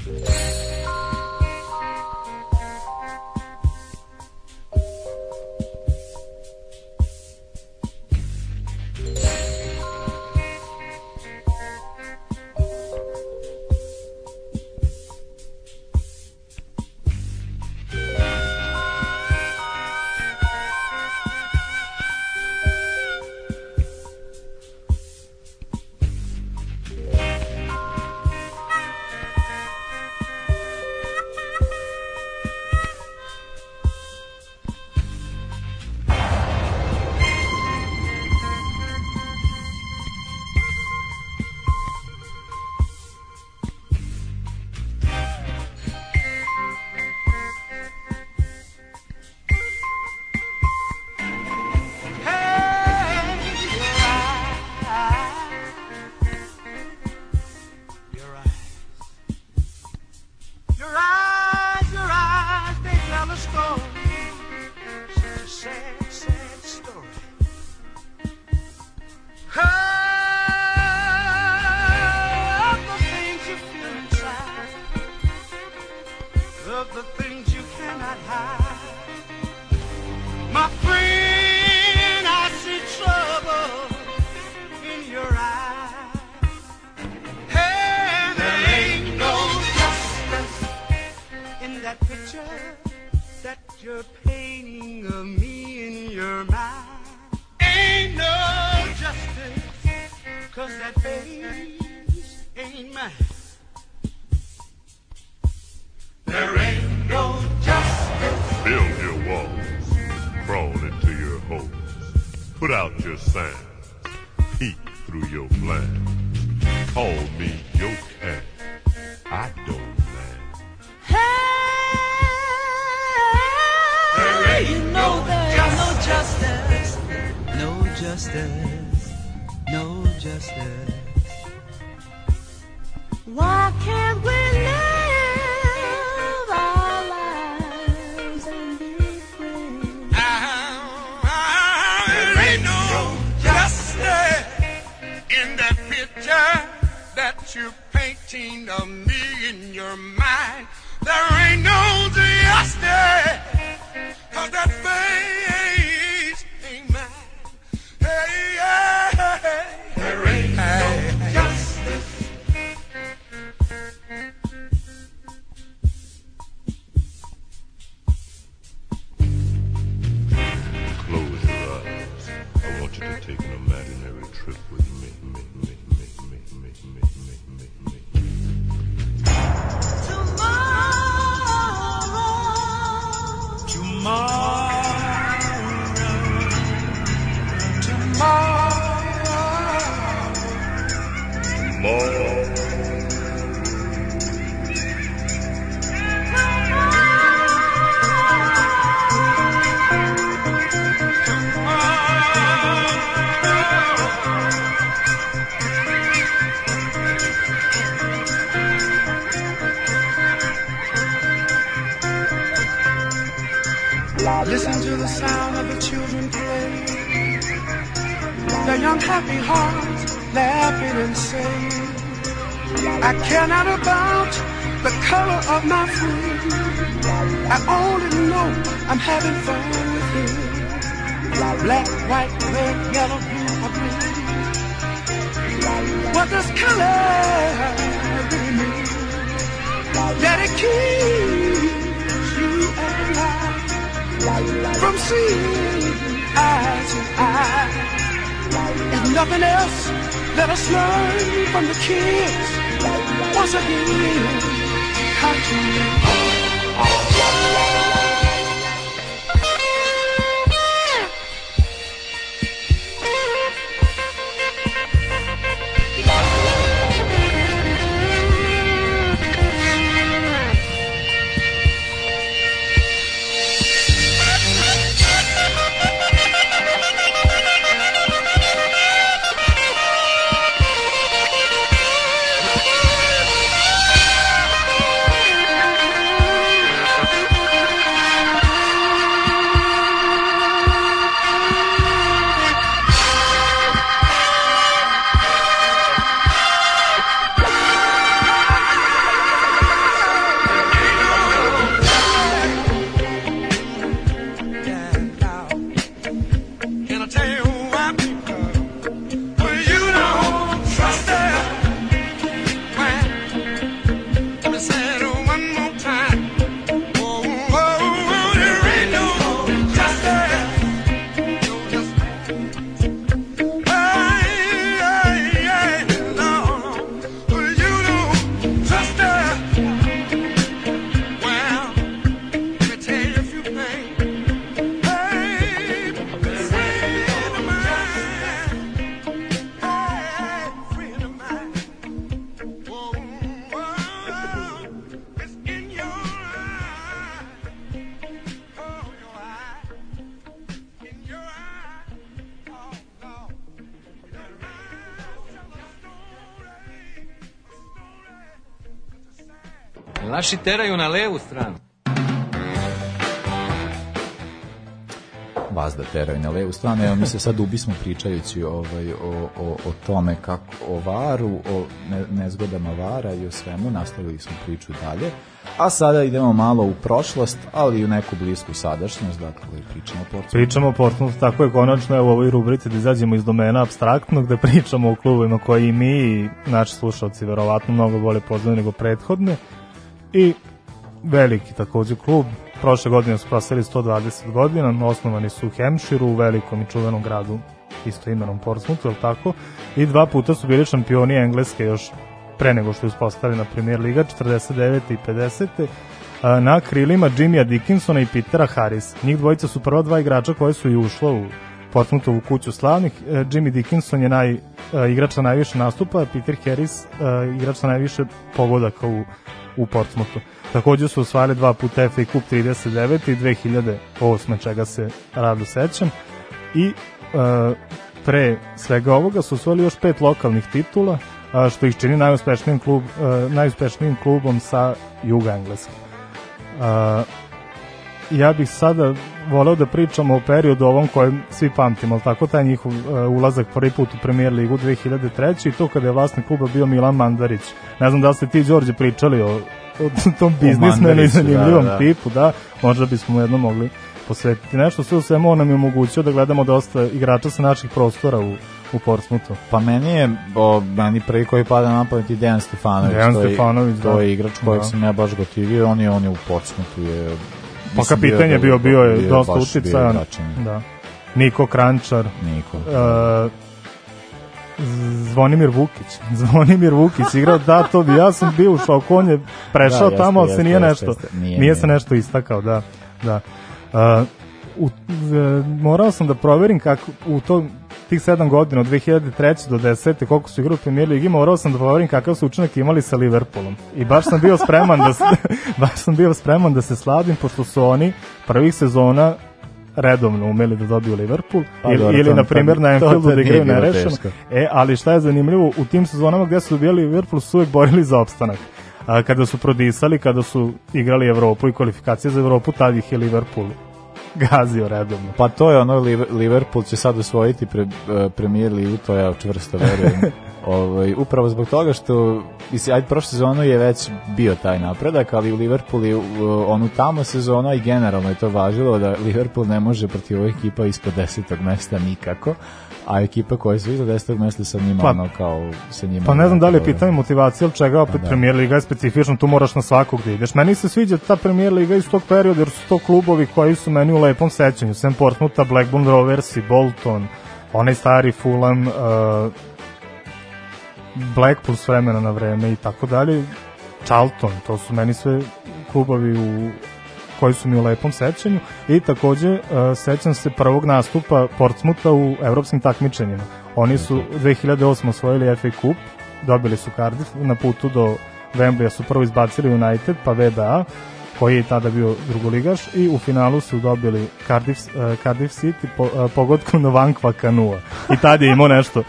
Your Black, white, red, yellow, blue, or green. What does color really mean? That it keeps you and I from seeing eye to eye. If nothing else, let us learn from the kids. Once again, how to Naši teraju na levu stranu. vas da teraju na levu stranu. Evo mi se sad ubismo pričajući ovaj, o, o, o tome kako o varu, o ne, nezgodama vara i o svemu. Nastavili smo priču dalje. A sada idemo malo u prošlost, ali i u neku blisku sadašnjost. Dakle, pričamo o Portsmouthu. Pričamo o Portsmouthu, tako je konačno evo u ovoj rubrici da izađemo iz domena abstraktnog, da pričamo o klubima koji mi i naši slušalci verovatno mnogo bolje poznaju nego prethodne. I veliki takođe klub, prošle godine su prosili 120 godina, osnovani su u Hemširu, u velikom i čuvenom gradu isto imenom Portsmouthu, je tako? I dva puta su bili šampioni Engleske još pre nego što je uspostavljena premier liga, 49. i 50. a, na krilima Jimmya Dickinsona i Petera Harris. Njih dvojica su prva dva igrača koje su i ušla u Portsmouthovu kuću slavnih. E, Jimmy Dickinson je naj, e, igrač sa najviše nastupa, Peter Harris e, igrač sa najviše pogodaka u, u Portsmouthu. Takođe su osvajali dva puta FA Cup 39. i 2008. čega se rado sećam. I e, pre svega ovoga su osvojili još pet lokalnih titula, a, što ih čini najuspešnijim, klub, e, najuspešnijim klubom sa Juga Engleske. A, ja bih sada voleo da pričamo o periodu ovom kojem svi pamtimo, ali tako taj njihov uh, ulazak prvi put u premier ligu 2003. i to kada je vlasnik kluba bio Milan Mandarić. Ne znam da li ste ti, Đorđe, pričali o, o tom biznismenu i zanimljivom da, da. tipu, da, možda bismo mu jedno mogli posvetiti nešto, sve u svemu on nam je omogućio da gledamo dosta igrača sa naših prostora u, u Portsmouthu. Pa meni je, o, meni prvi koji pada na pamet je Dejan Stefanović. Dejan to je- Stefanović, To da. je igrač kojeg Da. sam ja baš gotivio, on je, on je u Portsmouthu je... Pa mislim, kapitan je bio, bio je dosta uticajan. Da. Niko Krančar, Niko. uh, Zvonimir Vukić. Zvonimir Vukić igrao, da, to bi, ja sam bio u šoku, on je prešao Da, tamo, ali se nije jeste, nešto, jeste. Nije, nije, se nešto istakao, da, da. Uh, u, e, morao sam da proverim kako u to tih 7 godina od 2003. do 10. koliko su igrali u Premier Ligi, morao sam da proverim kakav su učinak imali sa Liverpoolom. I baš sam bio spreman da se, baš sam bio spreman da se sladim pošto su oni prvih sezona redovno umeli da dobiju Liverpool Pa ili, dobro, ili to- na primjer na Anfieldu da igraju nerešeno. E, ali šta je zanimljivo, u tim sezonama gde su dobijali Liverpool su uvek borili za opstanak. A, kada su prodisali, kada su igrali Evropu i kvalifikacije za Evropu, tad ih je Liverpool gazio redovno. Pa to je ono, Liv- Liverpool će sad osvojiti pre, premier ligu, to ja čvrsto verujem. ovaj, upravo zbog toga što, ajde, prošle sezonu je već bio taj napredak, ali u Liverpoolu je onu tamo sezonu, i generalno je to važilo da Liverpool ne može protiv ovih ekipa ispod desetog mesta nikako, a ekipa koja su iza desetog mesta sa njima, Pa- ono, kao, sa njima... Pa ne znam da li je dobro. pitanje motivacije, ali čega opet da. Premier Liga je specifična, tu moraš na svakog da ideš. Meni se sviđa ta Premier Liga iz tog perioda, jer su to klubovi koji su meni u lepom sećanju. Sam Portsmoutha, Blackburn Rovers i Bolton, onaj stari Fulham, uh, Blackpool s vremena na vreme i tako dalje. Charlton, to su meni sve klubovi u koji su mi u lepom sećanju i takođe uh, sećam se prvog nastupa Portsmuta u evropskim takmičenjima. Oni su 2008. osvojili FA Cup, dobili su Cardiff, na putu do Wembleya su prvo izbacili United, pa VBA, koji je tada bio drugoligaš i u finalu su dobili Cardiff, uh, Cardiff City po, uh, pogodkom Novankva Kanua. I tad je imao nešto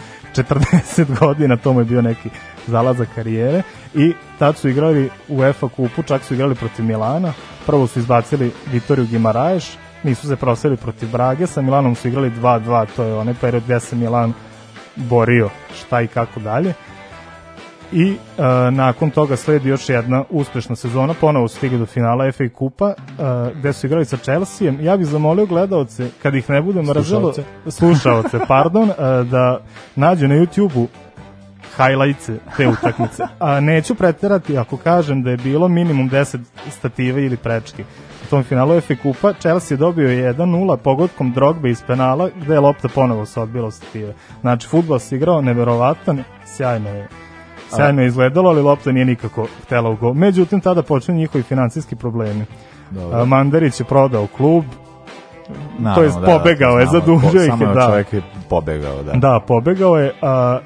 40 godina, to mu je bio neki zalazak karijere. I tad su igrali u UEFA kupu, čak su igrali protiv Milana, prvo su izbacili Vitoriju Gimaraješ, nisu se proseli protiv Brage, sa Milanom su igrali 2-2, to je onaj period gde se Milan borio šta i kako dalje. I e, nakon toga sledi još jedna uspešna sezona, ponovo su stigli do finala FA Kupa, e, gde su igrali sa Chelseaem. Ja bih zamolio gledaoce, kad ih ne bude mrželo, Slušaoce. slušaoce, pardon, e, da nađu na YouTube-u highlights te utakmice. A neću preterati ako kažem da je bilo minimum 10 stative ili prečki. U tom finalu FA Kupa Chelsea je dobio 1-0 pogodkom Drogbe iz penala gde je lopta ponovo se odbila od stative. Znači, futbol se igrao neverovatan, sjajno je sjajno je izgledalo, ali lopta nije nikako htela u gol. Međutim, tada počinju njihovi financijski problemi. Dobro. Mandarić je prodao klub, Naravno, to jest pobegao je, znamo, zadužio ih je, samo da. čovjek je pobegao, da. Da, pobegao je, a,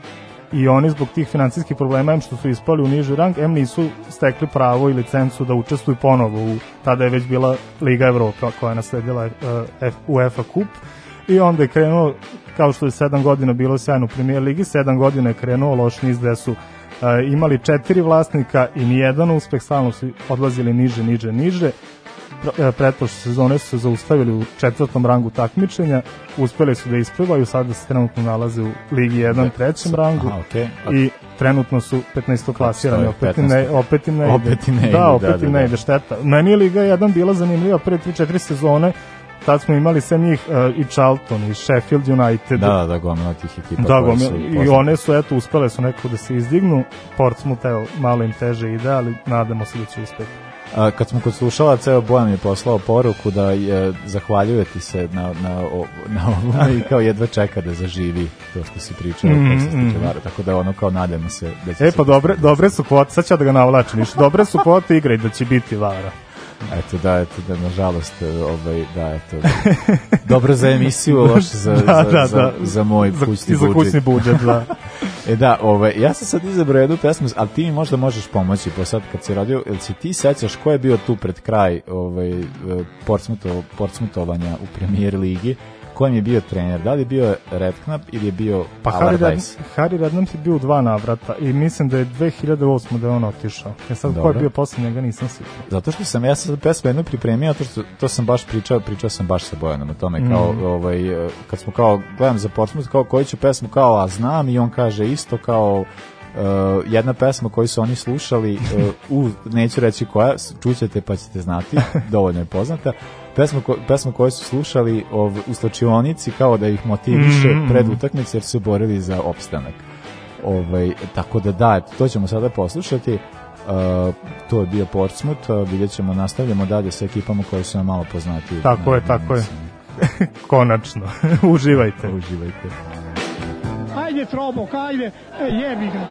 i oni zbog tih financijskih problema, em što su ispali u niži rang, em nisu stekli pravo i licencu da učestvuju ponovo u, tada je već bila Liga Evropa koja je nasledila uh, F, UEFA kup i onda je krenuo, kao što je 7 godina bilo sjajno u premijer ligi, 7 godina je krenuo loš niz gde su imali četiri vlasnika i nijedan uspeh, stalno su odlazili niže, niže, niže Pre- pretprošle sezone su se zaustavili u četvrtom rangu takmičenja, uspeli su da isplivaju, sada se trenutno nalaze u Ligi 1 trećem rangu Aha. A- i trenutno su 15. klasirani, opet im ne, 15. opet im ne ide. Opet im ne ide, da, da, opet da, im ne da. ide, šteta. Meni je Liga 1 bila zanimljiva pre 3-4 sezone, tad smo imali sve njih uh, i Charlton i Sheffield United. Da, da, gomila tih ekipa. Da, gomila, i one su, eto, uspele su nekako da se izdignu. Portsmouth, evo, malo im teže ide, ali nadamo se da će uspeti. A, kad smo kod slušala, ceo Bojan mi je poslao poruku da je, zahvaljuje ti se na, na, o- na ovome i kao jedva čeka da zaživi to što si pričao, mm, mm. tako da ono kao nadamo se da će E, pa dobre, dobre su kvote, sad ću ja da ga navlačim. Dobre su kvote igre i da će biti vara. Eto, da, eto, da, nažalost, ovaj, da, eto, dobro za emisiju, loše za, Da, za, da, za, da. za moj Za- kućni i za budžet. kućni budžet, da. e da, ovaj, ja sam sad izabrao jednu pesmu, ali ti mi možda možeš pomoći, po sad kad si radio, jel si ti sećaš ko je bio tu pred kraj ovaj, Portsmouthov, Portsmoutovanja u premier ligi, ko im je bio trener, da li je bio Redknapp ili je bio Pa Allardyce? Harry Redknapp je bio u dva navrata i mislim da je 2008. da je on otišao. Ja sad ko je Dobro. bio posle njega nisam siguran. Zato što sam ja sad pesmu jednu pripremio, to što to sam baš pričao, pričao sam baš sa Bojanom o tome kao Mhm. ovaj kad smo kao gledam za Portsmouth kao koju ću pesmu kao a znam i on kaže isto kao Uh, jedna pesma koju su oni slušali uh, u, neću reći koja čućete pa ćete znati dovoljno je poznata pesma, ko, pesma koju su slušali ov, u slačionici kao da ih motiviše Mhm. pred utakmice jer su borili za opstanak ovaj, tako da da, to ćemo sada poslušati Uh, to je bio Portsmouth, uh, vidjet ćemo, nastavljamo dalje sa ekipama koje su nam malo poznatije. Tako je, tako je. Konačno. Uživajte. Uživajte. Ajde, Trobok, ajde, e, jebi ga.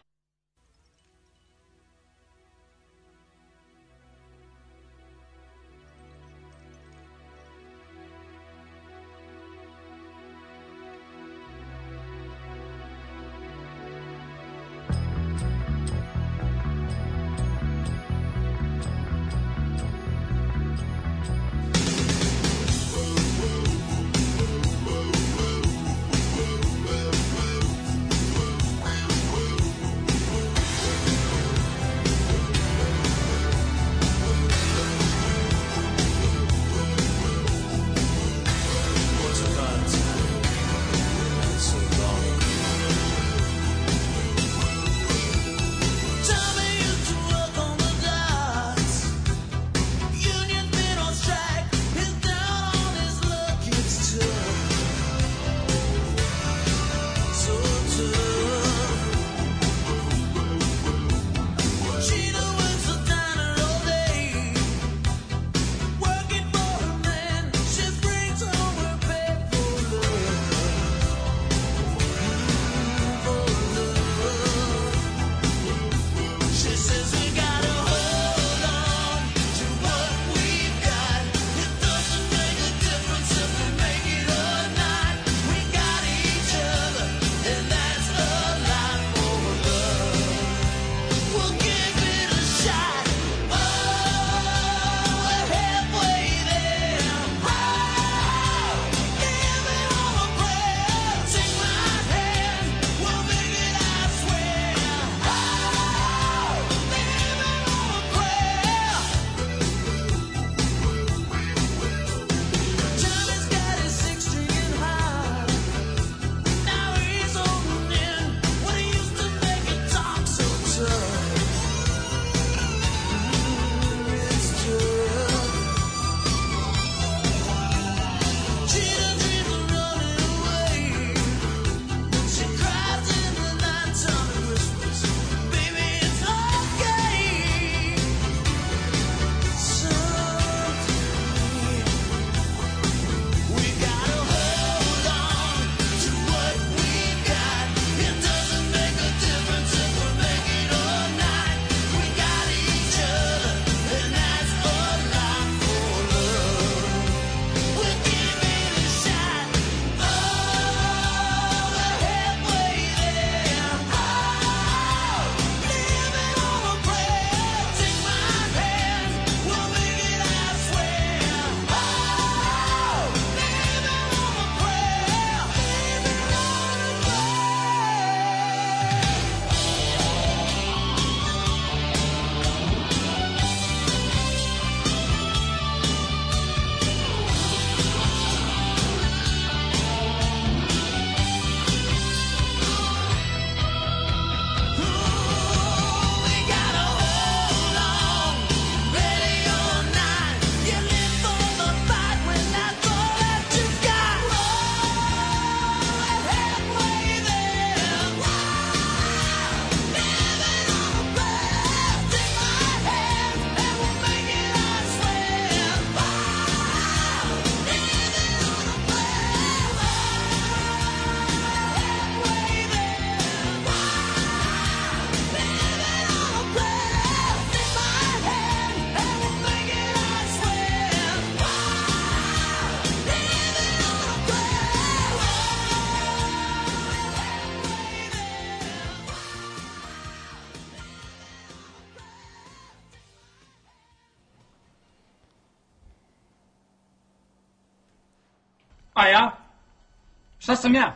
Šta sam ja?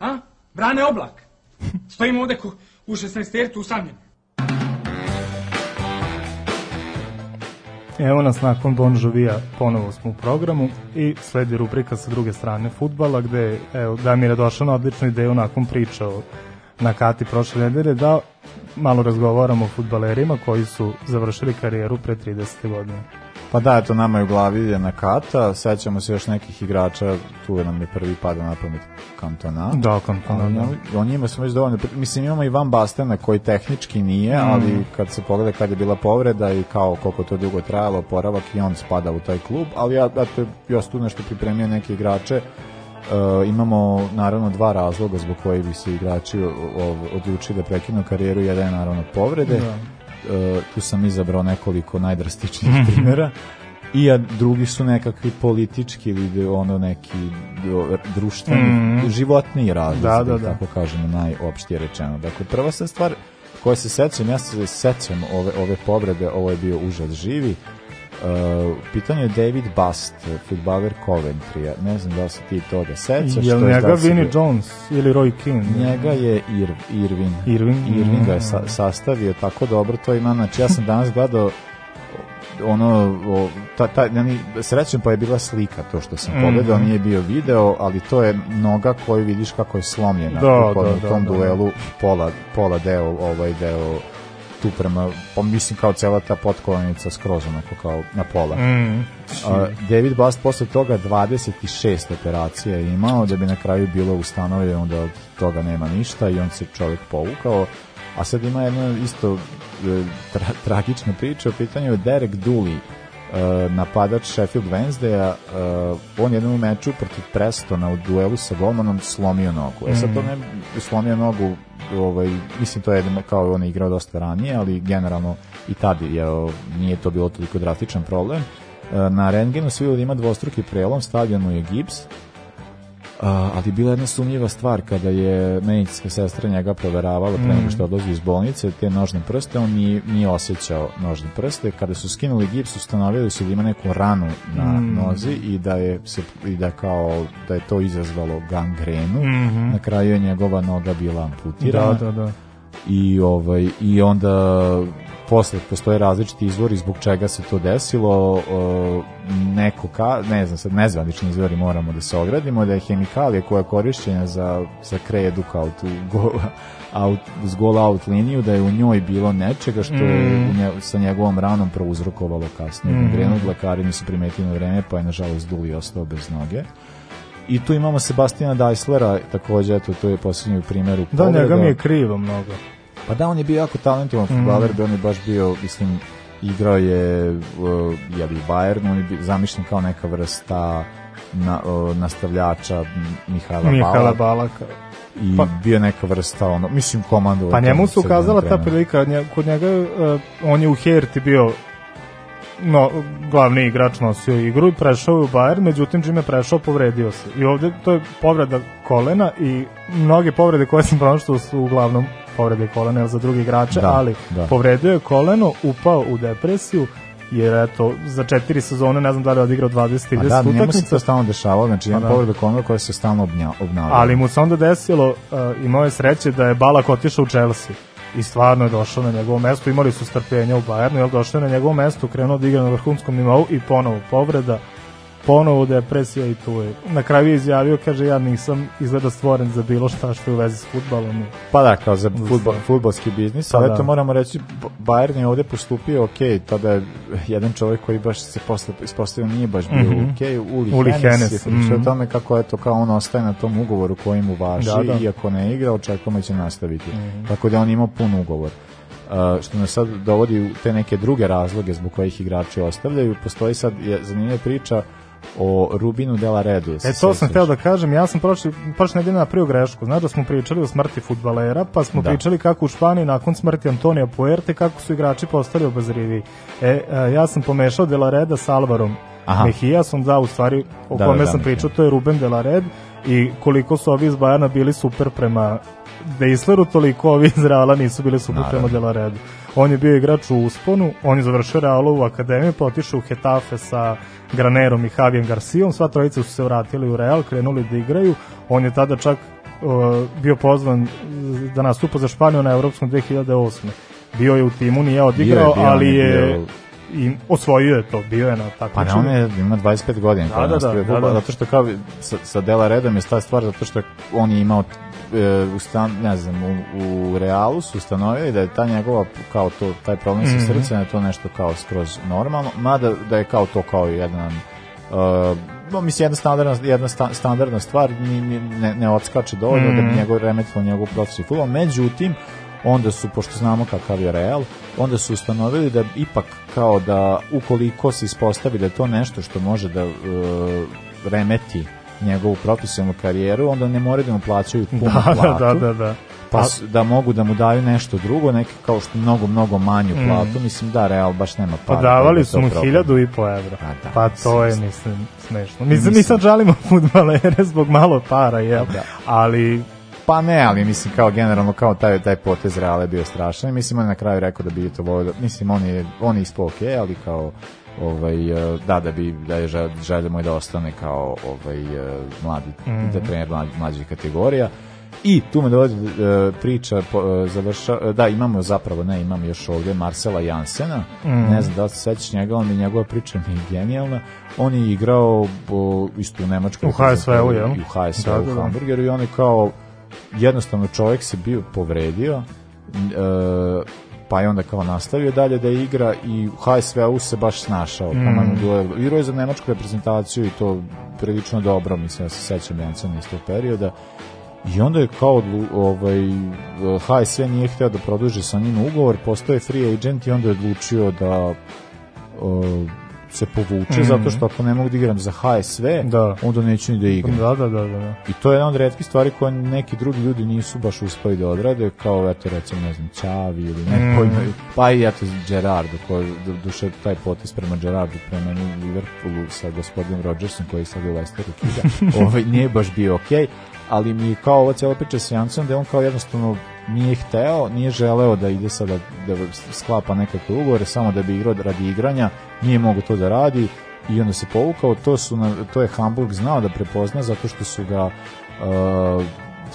A? Brane oblak. Stojim ovde ko, u 16 tercu usamljen. Evo nas nakon Bon Jovija, ponovo smo u programu i sledi rubrika sa druge strane futbala gde evo, Damir je došao na odličnu ideju nakon priča o na Kati prošle nedelje da malo razgovaramo o futbalerima koji su završili karijeru pre 30. godine. Pa da, eto, nama je u glavi je Nakata, sećamo se još nekih igrača, tu je nam je prvi pada na pamet Kantona. Da, Cantona, Ali da. O njima smo već dovoljno, mislim imamo i Van Bastena koji tehnički nije, Mm. ali kad se pogleda kad je bila povreda i kao koliko to dugo trajalo, oporavak i on spada u taj klub, ali ja, eto, ja tu nešto pripremio neke igrače, E, imamo naravno dva razloga zbog kojih bi se igrači odlučili da prekinu karijeru, jedan je naravno povrede, E, tu sam izabrao nekoliko najdrastičnijih primjera i a drugi su nekakvi politički ili ono neki društveni, Mhm. životniji razlozi, Da, da, da, da, da. tako kažemo, najopštije rečeno. Dakle, prva se stvar koja se sećam, ja se sećam ove, ove povrede, ovo je bio užas živi, Uh, pitanje je David Bust, futbaler Coventrya. Ne znam da li se ti toga sećaš. Jel to njega da si Vinnie Jones ili Roy Keane? Njega je Ir, Irvin. Irvin? Irvin ga je Mm. sa, sastavio tako dobro, to ima, znači ja sam danas gledao ono, o, ta, ta, yani, srećem pa je bila slika to što sam Mhm. pogledao, nije bio video, ali to je noga koju vidiš kako je slomljena Da, u tom- da, da, tom da. duelu, pola, pola deo, ovaj deo tu prema, pa mislim kao cela ta potkolonica skroz onako kao na pola. Mm. A, David Bast posle toga 26 operacija je imao da bi na kraju bilo ustanovljeno da od toga nema ništa i on se čovjek povukao. A sad ima jedna isto e, tra, tragična priča, u pitanju Derek Dooley, napadač Sheffield Wednesdaya, e, on jednom u meču protiv Prestona u duelu sa golmanom slomio nogu. E sad to ne slomio nogu, ovaj, mislim to je kao on je igrao dosta ranije, ali generalno i tad je, nije to bilo toliko drastičan problem. E, Na rengenu da ima dvostruki prelom, stavljen mu je gips, ali bila je jedna sumnjiva stvar kada je medicinska sestra njega proveravala pre nego što odlazi iz bolnice te nožne prste, on nije, nije osjećao nožne prste. Kada su skinuli gips, ustanovili su da ima neku ranu na Mm. nozi i da je se i da kao da je to izazvalo gangrenu. Mhm. Na kraju je njegova noga bila amputirana Da, da, da. i ovaj i onda posle postoje različiti izvori zbog čega se to desilo neko ka, ne znam sad nezvanični izvori moramo da se ogradimo da je hemikalija koja je korišćena za, za kredu kao tu go, out, s goal out liniju da je u njoj bilo nečega što je Mm. nje, sa njegovom ranom prouzrokovalo kasnije Mhm. gangrenu, lekari nisu primetili na vreme pa je nažalost Duli ostao bez noge i tu imamo Sebastina Dajslera, takođe, eto, to je posljednji primjer u Da, njega mi je krivo mnogo. Pa da, on je bio jako talentovan futbaler, bi on je baš bio, mislim, igrao je uh, u Bayernu, on je bio zamišljen kao neka vrsta na, uh, nastavljača Mihajla, Mihala Balaka Balaka. i Pa- bio neka vrsta ono, mislim komando Pa njemu se ukazala ta prilika, nje- kod njega, uh, on je u Herti bio no, glavni igrač nosio igru i prešao je u Bayern, međutim čime je prešao povredio se. I ovde to je povreda kolena i mnoge povrede koje sam pronašao su uglavnom povrede kolena za drugi igrače, Da, ali da. povredio je koleno, upao u depresiju, jer eto, za četiri sezone, ne znam da li je odigrao 20-30 Pa da, njemu se utakmica, to stalno dešavalo, znači ima Pa da. povreda kolona koja se stalno obnavlja. ali mu se onda desilo, uh, imao je sreće da je Balak otišao u Chelsea i stvarno je došao na njegovo mesto, imali su strpljenja u Bayernu, jel došao je na njegovo mesto, krenuo da igra na vrhunskom nivou i ponovo povreda, ponovo depresija i tu je. Na kraju je izjavio, kaže, ja nisam izgleda stvoren za bilo šta što je u vezi s futbalom. Pa da, kao za futbol, Da. futbolski biznis, Pa ali da. eto moramo reći, Bayern je ovde postupio ok, tada je jedan čovjek koji baš se posle ispostavio nije baš bio Mhm. ok, Uli, Uli Hennes, je pričao o mhm. tome kako eto kao on ostaje na tom ugovoru koji mu važi, Da, da. iako ne igra, očekujemo da će nastaviti. Mhm. Tako da on ima pun ugovor. Uh, što nas sad dovodi u te neke druge razloge zbog kojih igrači ostavljaju. Postoji sad je zanimljiva priča o Rubinu de la Redu. E to sam hteo da kažem, ja sam prošle, prošle nedelje napravio grešku. Znaš da smo pričali o smrti futbalera, pa smo Da. pričali kako u Španiji nakon smrti Antonija Puerte, kako su igrači postali obazrivi. E, a, ja sam pomešao De La Reda sa Alvarom Aha. Mehijasom, da, u stvari, o Da, kome da, da, sam Mejija. pričao, to je Ruben De La Red i koliko su ovi iz Bajerna bili super prema Deisleru, toliko ovi iz Reala nisu bili super Naravno. prema De La Redu. On je bio igrač u Usponu, on je završio Realovu akademiju, pa otišao u Hetafe sa Granerom i Javijem Garcijom, sva trojica su se vratili u Real, krenuli da igraju, on je tada čak uh, bio pozvan da nastupa za Španiju na Evropskom 2008. Bio je u timu, nije odigrao, bio, on ali je je bio- i osvojio je to, bio je na Pa takmičenju. ne, on je, ima 25 godina. Da, da, nastavio da, fudbal, da, da. Zato što kao, sa, sa Dela Redom je ta stvar, zato što on je imao stan, ne znam, u, u Realu su ustanovili da je ta njegova, kao to, taj problem sa Mhm. srcem, da je to nešto kao skroz normalno, mada da je kao to kao jedan Uh, no, mislim, jedna standardna, jedna sta, standardna stvar ni, ni, ne, ne odskače dovoljno da bi Mhm. njegov remetilo njegov proces i futbol. Međutim, onda su, pošto znamo kakav je Real, onda su ustanovili da ipak kao da ukoliko se ispostavi da je to nešto što može da uh, remeti njegovu profesionalnu karijeru, onda ne moraju da mu plaćaju punu Da, da, platu. da, da, da. Pa da mogu da mu daju nešto drugo, neke kao što mnogo, mnogo manju Mm. platu. Mislim da Real baš nema para. Pa davali da su mu hiljadu i po evra. da, pa to je, mislim, smešno. Mislim, mi Mislim. sad žalimo futbalere zbog malo para, jel? Da. Ali Pa ne, ali mislim kao generalno kao taj taj potez Reala je bio strašan. Mislim on je na kraju rekao da bi to volio. da- Mislim on je on je ispao okej, ali kao ovaj eh, da da bi da je žel- želja mu je da ostane kao ovaj eh, mladi Mhm. da trener mladi, mlađih kategorija. I tu me dolazi eh, priča eh, završa, da imamo zapravo ne imamo još ovdje Marcela Jansena Mhm. ne znam da li se sećaš njega on mi njegova priča mi je genijalna on je igrao po, isto u Nemačkoj U HSV-u, jel? i u HSV Da, u da, da. Hamburgeru i on je kao jednostavno čovjek se bio povredio e, pa je onda kao nastavio dalje da igra i u HSV-u se baš snašao Mm. igrao je za nemačku reprezentaciju i to prilično dobro mislim ja se sećam Jansena iz tog perioda i onda je kao ovaj, HSV nije hteo da produži sa njim ugovor, postoje free agent i onda je odlučio da o, se povuče, Mhm. zato što ako ne mogu da igram za HSV, Da. onda neću ni da igram. Da, da, da, da. da. I to je jedna od retkih stvari koje neki drugi ljudi nisu baš uspeli da odrade, kao eto recimo ne znam Čavi ili neko, Mm. pa i eto Gerardo, koji duše taj potez prema Gerardu, prema Liverpoolu sa gospodinom Rodgersom koji sad u Leicesteru kida, ovaj, nije baš bio okej, ali mi je kao ova cijela priča sa Jancom da on kao jednostavno nije hteo, nije želeo da ide sada da sklapa nekakve ugovore samo da bi igrao radi igranja, nije mogu to da radi i onda se povukao, to, su na, to je Hamburg znao da prepozna zato što su ga uh,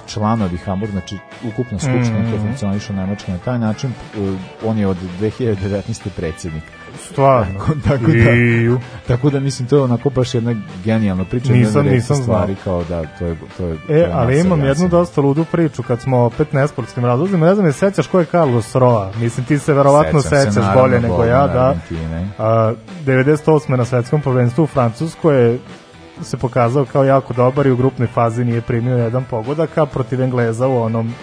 članovi Hamburg, znači ukupna skupština Mm. koja funkcioniše u Nemačkoj na taj način, uh, on je od 2019. predsjednik. Stvarno. Tako, tako da, Iju. tako da mislim to je onako baš jedna genijalna priča, Nisam- nisam znao. stvari kao da to je to je E, ali imam jednu Jansen. dosta ludu priču kad smo opet nesportskim razlozima. Ne znam, je sećaš ko je Carlos Roa? Mislim, ti se verovatno Sećam se, sećaš naravno, bolje nego ja, da. A, 98. na svetskom prvenstvu u Francuskoj je se pokazao kao jako dobar i u grupnoj fazi nije primio jedan pogodak, a protiv Engleza u onom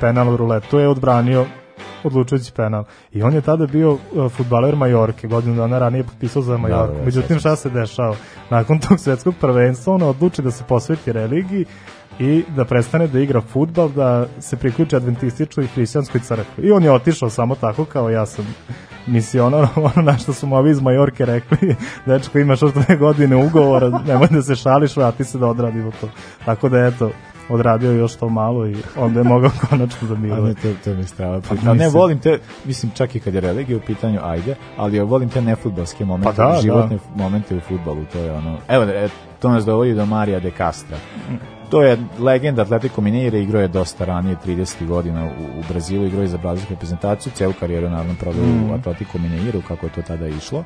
penal ruletu je odbranio odlučujući penal. I on je tada bio uh, futbaler Majorke, godinu dana ranije potpisao za Majorku. da, Međutim, sećam šta se dešava? Nakon tog svetskog prvenstva on odluči da se posveti religiji i da prestane da igra futbal, da se priključi adventističkoj i hrišćanskoj crkvi. I on je otišao samo tako kao ja sam misionar, ono na što su mu ovi iz Majorke rekli, dečko imaš još dve godine ugovora, nemoj da se šališ, vrati se da odradimo to. Tako da eto, odradio još to malo i onda je mogao konačno da A ne, to, to mi strava Pa. A ne, mislim- volim te, mislim, čak i kad je religija u pitanju, ajde, ali ja volim te nefutbalske momente, Pa da, životne momente u futbalu, to je ono, evo, e, to nas dovodi do Marija de Castra. To je legenda Atletico Mineire, igrao je dosta ranije, 30. godina u, u Brazilu, igrao je za brazilsku reprezentaciju, celu karijeru naravno proveo Mm. u Atletico Mineiru, kako je to tada išlo.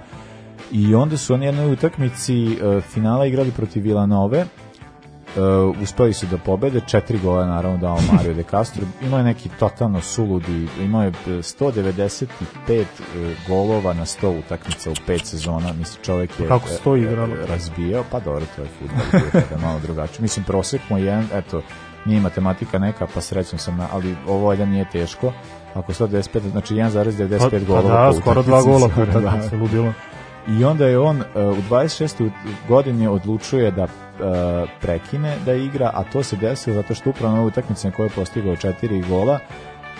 I onda su oni jednoj utakmici uh, finala igrali protiv Villanove, Uh, uspeli su da pobede, četiri gola naravno dao Mario de Castro, imao je neki totalno suludi, imao je e, 195 uh, golova na 100 utakmica u pet sezona, mislim čovjek je Kako se to e, e, igralo? razbijao, pa dobro, to je futbol, je malo drugačije. Mislim, prosek mu je, jedan, eto, nije matematika neka, pa srećom sam na, ali ovo valjda nije teško, ako 195, znači 1,95 Pa, pa golova da, po skoro dva gola skoro, da. utakmici, ludilo. I onda je on uh, u 26. godini odlučuje da uh, prekine da igra, a to se desilo zato što upravo na ovoj utakmici na kojoj je postigao četiri gola,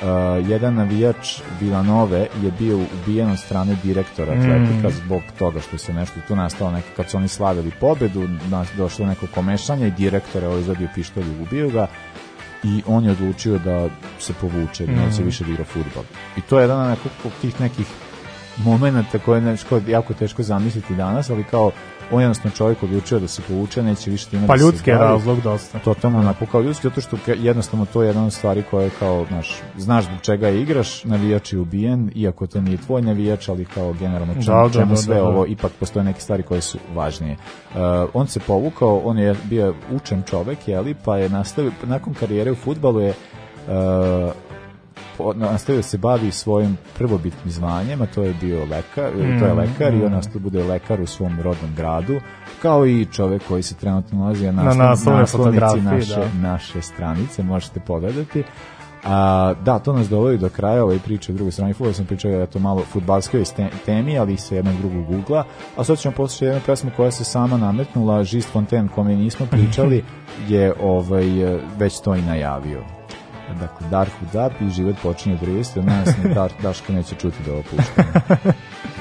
uh, jedan navijač Vilanove je bio ubijen od strane direktora Mm. Atletika zbog toga što se nešto tu nastalo neka, kad su oni slavili pobedu, nas, došlo neko komešanje i direktor je ovo izvadio pištolj i ubio ga i on je odlučio da se povuče, da neće Mm. više da igra futbol. I to je jedan od tih nekih momenta koje je jako teško zamisliti danas, ali kao on je jednostavno čovjek odlučio da se povuče, neće više time Pa da ljudski je razlog dosta. Totalno onako kao ljudski, zato što jednostavno to je jedna od stvari koja je kao, znaš, znaš zbog čega igraš, navijač je ubijen, iako to nije tvoj navijač, ali kao generalno čemu, Da, da, čemu da, sve da, da. ovo, ipak postoje neke stvari koje su važnije. Uh, on se povukao, on je bio učen čovek, jeli, pa je nastavio, nakon karijere u futbalu je uh, nastavio se bavi svojim prvobitnim zvanjem, a to je bio lekar, to je Mm, lekar i on mm. nastavio da bude lekar u svom rodnom gradu, kao i čovek koji se trenutno nalazi na, Na naslov, naslovnici fotografiji, naše, da. naše stranice, možete pogledati. A, da, to nas dovodi do kraja ove priče u drugoj strani futbola, sam pričao da je to malo futbalskoj temi, ali i sa jednog drugog ugla. A sad ćemo poslušati jednu pesmu koja se sama nametnula, Žist Fontaine, kome nismo pričali, je ovaj, već to i najavio. Dakle, Dark Hood Up i život počinje od 30, od nas ni Dar, Daško neće čuti da ovo puštamo.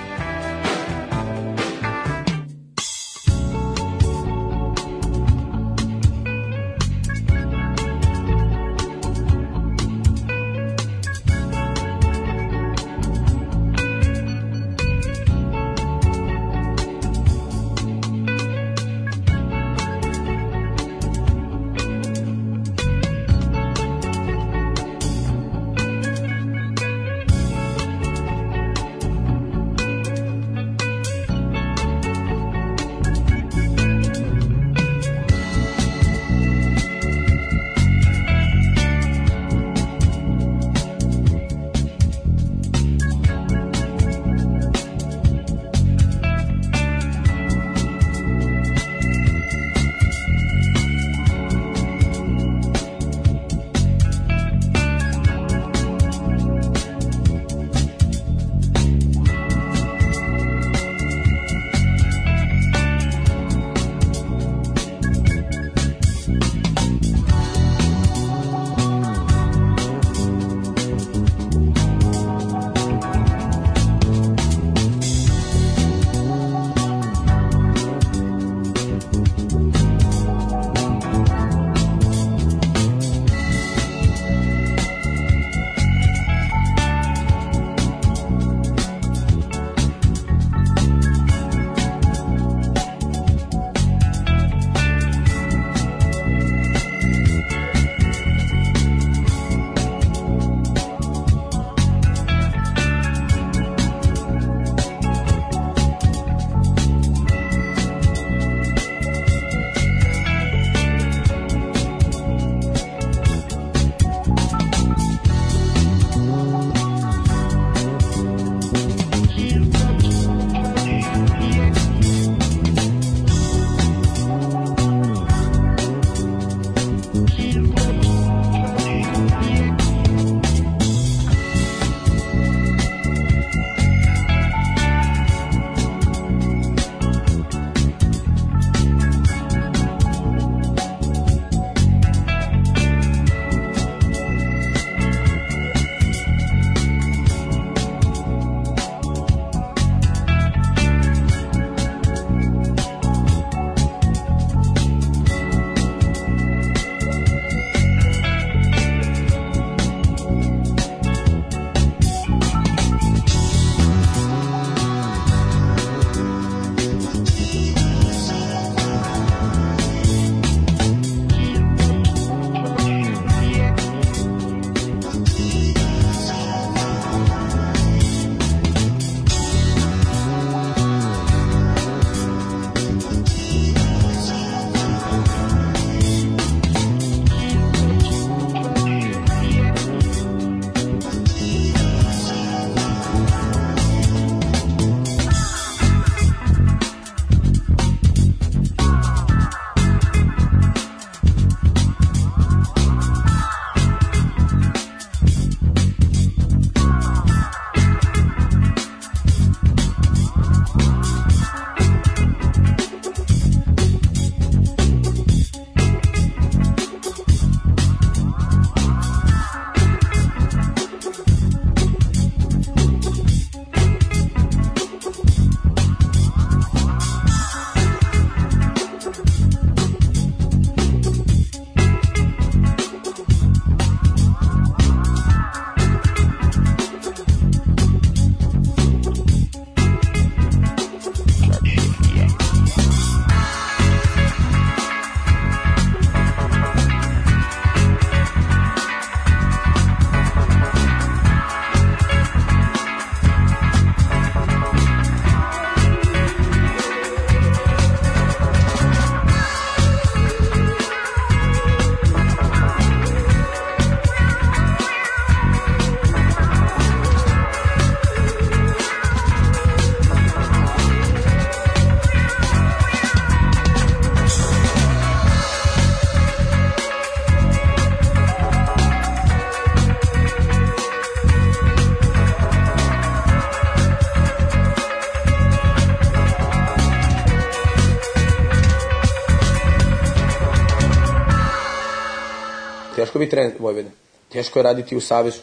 biti trener Vojvodine. Teško je raditi u Savezu.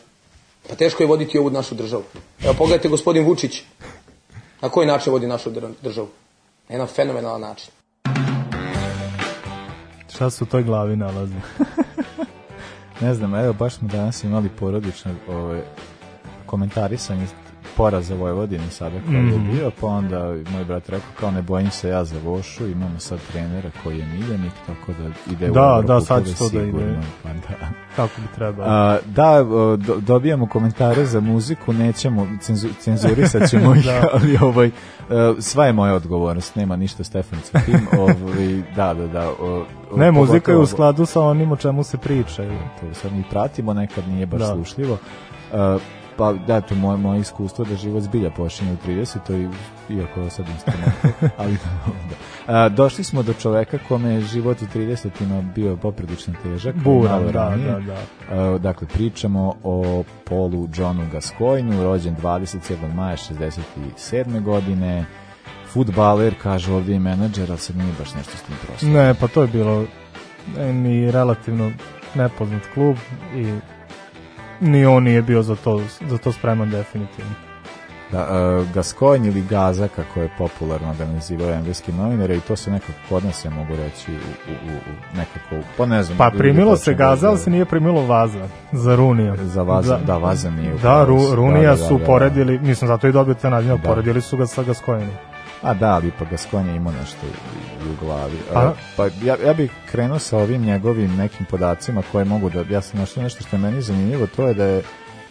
Pa teško je voditi ovu našu državu. Evo pogledajte gospodin Vučić. Na koji način vodi našu dr- državu? Na jedan fenomenalan način. Šta se u toj glavi nalazi? Ne znam, evo baš smo danas imali porodično ove, komentarisanje poraza Vojvodine sada koji Mhm. je bio, pa onda moj brat rekao kao ne bojim se ja za Vošu, imamo sad trenera koji je miljenik, tako da ide u Da, Evrokupove da, sad će to da ide. Pa da. Kako bi trebalo. A, da, do, dobijamo komentare za muziku, nećemo, cenzu, cenzurisat ćemo ih, Da. ali ovaj, e, sva je moja odgovornost, nema ništa Stefan sa tim, ovaj, da, da, da. O, o, Ne, muzika je u skladu sa onim o čemu se priča. to sad mi pratimo, nekad nije baš Da. slušljivo. Uh, pa da, to moje, moje iskustvo da život zbilja počinje u 30. i iako sad instrument, ali da. Uh, došli smo do čoveka kome je život u 30-ima bio poprilično težak. Buran, da, ranije. da, da. Uh, dakle, pričamo o Polu Johnu Gascoignu, rođen 27. maja 67. godine, futbaler, kaže ovdje i menadžer, ali sad nije baš nešto s tim prostom. Ne, pa to je bilo e, ni relativno nepoznat klub i ni on nije bio za to, za to spreman definitivno. Da, uh, Gascoigne ili Gaza, kako je popularno ga nazivaju engleski novinari, i to se nekako kod nas, ja mogu reći, u, u, u nekako, pa ne znam. Pa primilo se Gaza, da- ali se nije primilo Vaza za Runija. Za Vaza, da, Vaza nije Da, Ru. Runija Da, da, su da, da. poredili, mislim, zato i dobio te Da. poredili su ga sa Gascoignom. A da, ali pa Gascoigne ima nešto u, u glavi. Pa- Uh, pa ja, ja bih krenuo sa ovim njegovim nekim podacima koje mogu da, ja sam našao nešto što je meni zanimljivo, to je da je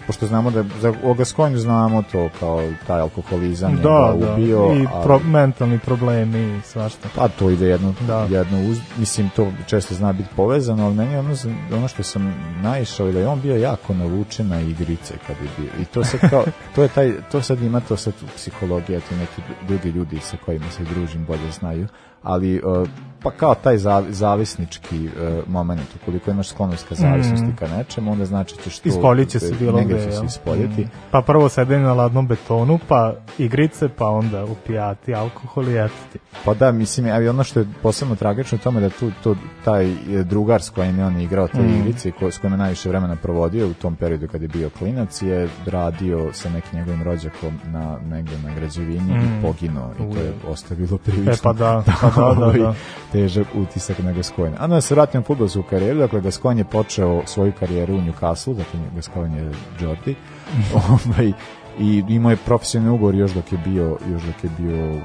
pošto znamo da za o Gascoigne znamo to kao taj alkoholizam je Da, ga da, ubio, i ali- pro, mentalni problemi i svašta. Pa to ide jedno, Da. jedno uz, mislim to često zna biti povezano, ali meni je ono, ono što sam naišao je da je on bio jako navučen na igrice kad je bio. I to sad kao, to je taj, to sad ima to sad psihologija, ti neki drugi ljudi sa kojima se družim bolje znaju, ali uh, pa kao taj zav, zavisnički uh, moment, ukoliko imaš sklonost ka zavisnosti Mhm. ka nečemu, onda znači ćeš to... Ispoljit će se bilo gde, se jel? ispoljiti. Mm. Pa prvo sedenje na ladnom betonu, pa igrice, pa onda upijati, alkohol i eto ti. Pa da, mislim, ali ono što je posebno tragično u tome da tu, tu taj e, drugar s kojim je on igrao te Mm. igrice ko, s kojim je najviše vremena provodio u tom periodu kad je bio klinac je radio sa nekim njegovim rođakom na negde na građevini Mm. i poginuo i to je ostavilo prilično E, pa da, pa da, da, ovaj, da. Težak utisak na Gascoigne. A da se vratim u fudbalsku karijeru, dakle Gascoigne je počeo svoju karijeru u Newcastle, dakle Gascoigne je Jordi, ovaj, i imao je profesionalni ugovor još dok je bio još dok je bio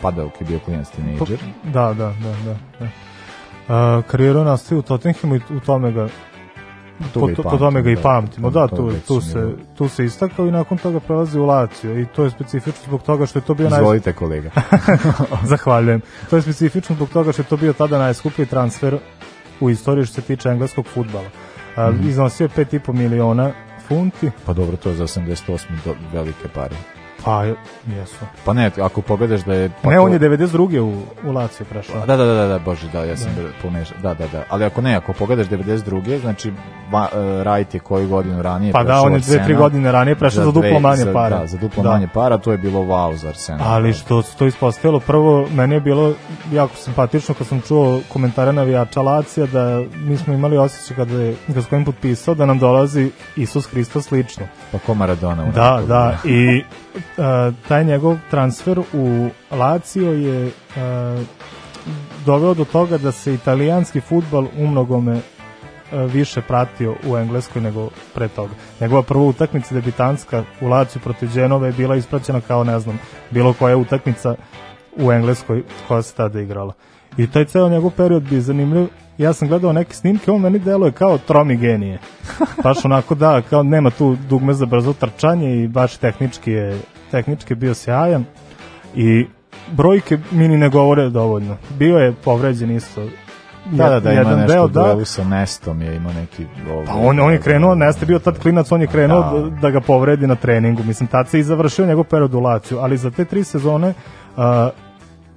padao dok je bio klinac tinejdžer. Da, da, da, da. da. A, karijeru je nastavio u Tottenhamu i u tome ga To po, to, po tome ga i pamtimo, da. pamtimo. Da, To tu, tu, se, tu se istakao i nakon toga prelazi u Lazio i to je specifično zbog toga što je to bio naj... Izvolite kolega. Zahvaljujem. To je specifično zbog toga što je to bio tada najskuplji transfer u istoriji što se tiče engleskog futbala. A, Mhm. Iznosio je 5,5 miliona funti. Pa dobro, to je za 88. Do, velike pare. Pa, jesu. Pa ne, ako pogledaš da je... Pa ne, on je 92. u, u Lazio prešao. Da, da, da, da, da, bože, da, ja sam da. pomešao. Da, da, da. Ali ako ne, ako pogledaš 92. znači va, uh, Wright je koju godinu ranije Pa da, prešao on je u dve, tri Arsenal godine ranije prešao za duplo dve- manje za- para. Da, za duplo Da. manje para, to je bilo wow za Arsenal. Ali što se to ispostavilo, prvo, meni je bilo jako simpatično kad sam čuo komentare navijača Lacija da mi smo imali osjećaj kada je Gascoigne potpisao da nam dolazi Isus Hristos lično. Pa ko Maradona. Da, Napoli. da, i taj njegov transfer u Lazio je doveo do toga da se italijanski futbal u mnogome uh, više pratio u Engleskoj nego pre toga. Njegova prva utakmica debitanska u Lazio protiv Genove je bila ispraćena kao, ne znam, bilo koja utakmica u Engleskoj koja se tada igrala. I taj ceo njegov period bi zanimljiv. Ja sam gledao neke snimke, on meni deluje kao tromi genije. Baš onako da, kao nema tu dugme za brzo trčanje i baš tehnički je, tehnički je bio sjajan. I brojke mi ni ne govore dovoljno. Bio je povređen isto. Da, da, da, ima jedan nešto deo, u da, duelu sa Nestom je imao neki... Ovaj, Pa on, on je krenuo, Neste bio tad klinac, on je krenuo Da. da, da ga povredi na treningu. Mislim, tad se i završio njegov period u Laciju, ali za te tri sezone uh,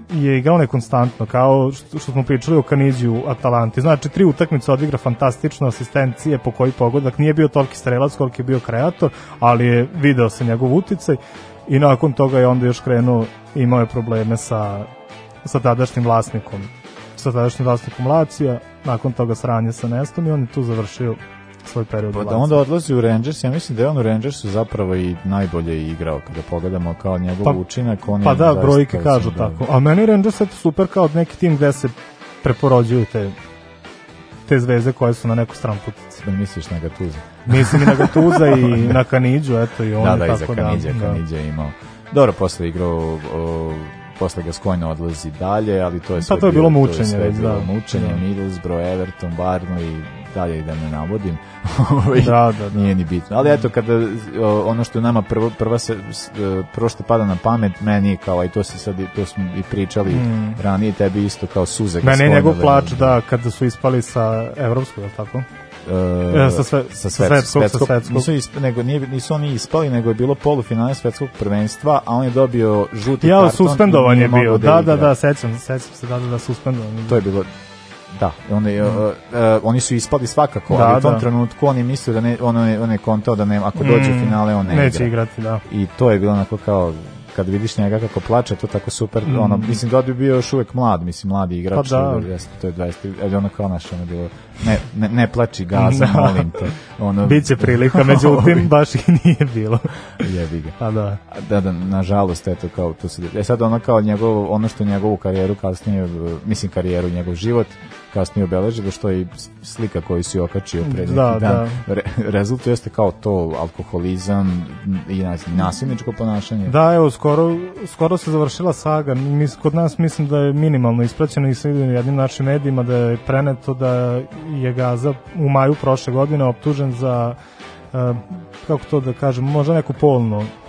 je igrao nekonstantno, kao što, što smo pričali o Kaniđu u Atalanti. Znači, tri utakmice odigra fantastično, asistencije po koji pogodak. Nije bio toliki strelac koliko je bio kreator, ali je video se njegov uticaj i nakon toga je onda još krenuo, imao je probleme sa, sa tadašnjim vlasnikom sa tadašnjim vlasnikom Lacija, nakon toga sranje sa Nestom i on je tu završio svoj period. Pa da onda odlazi u Rangers, ja mislim da je on u Rangersu zapravo i najbolje igrao kada pogledamo kao njegov Pa- učinak. On Pa da, brojke kažu da. tako. A meni Rangers je super kao neki tim gde se preporođuju te te zvezde koje su na neku stranu putici. Da misliš na Gatuza. Mislim i na Gatuza i na Kanidžu, eto i on da, je da, i za tako Kanidža, da. Kanidža je imao. Dobro, posle igrao, o, posle Gascoigne odlazi dalje, ali to je sve Pa to je bilo mučenje to je sve bilo da. mučenje, Da. Middlesbrough, Everton, Barno i dalje i da ne navodim. Ovaj, Da, da, da. Nije ni bitno. Ali eto, kada ono što nama prvo, prva se, e, prvo što pada na pamet, meni kao, i to se sad, to smo i pričali Mm. ranije, tebi isto kao suze. Mene je njegov da- plač, da, kada su ispali sa evropskog, je tako? E, E, sa sve- sa sa svet- svetskog, sa svetskog. Nisu, isp, nego nije, nisu oni ispali, nego je bilo polufinale svetskog prvenstva, a on je dobio žuti Ja, karton. suspendovan i nije je bio. Da, da, igra. da, sećam, se, sećam se, da, da, da, suspendovan. To je bilo Da, onda je, uh, uh, oni su ispali svakako, Da, ali u tom da. trenutku on je mislio da ne, on je, on je kontao da ne, ako dođe u Mm, finale on ne neće igra. igrati, da. I to je bilo onako kao kad vidiš njega kako plače, to tako super, Mm. ono, mislim da bi bio još uvek mlad, mislim, mladi igrač, Pa da. jeste, to je 20, ali ono kao naše, ono bilo, ne, ne, ne plači gaza, Da. molim te. Ono, Biće prilika, međutim, baš i nije bilo. Jebi ga. Pa da. Da, da, nažalost, eto, kao, to se, e sad ono kao njegov, ono što njegovu karijeru kasnije, mislim karijeru, njegov život, kasnije obeležilo, što je i slika koju si okačio pre neki Da, dan. Re, rezultat jeste kao to, alkoholizam i nas- nasilničko ponašanje. Da, evo, skoro, skoro se završila saga. Mis, kod nas mislim da je minimalno ispraćeno i sa jednim našim medijima da je preneto da je Gaza u maju prošle godine optužen za eh, kako to da kažem, možda neku polnu Ma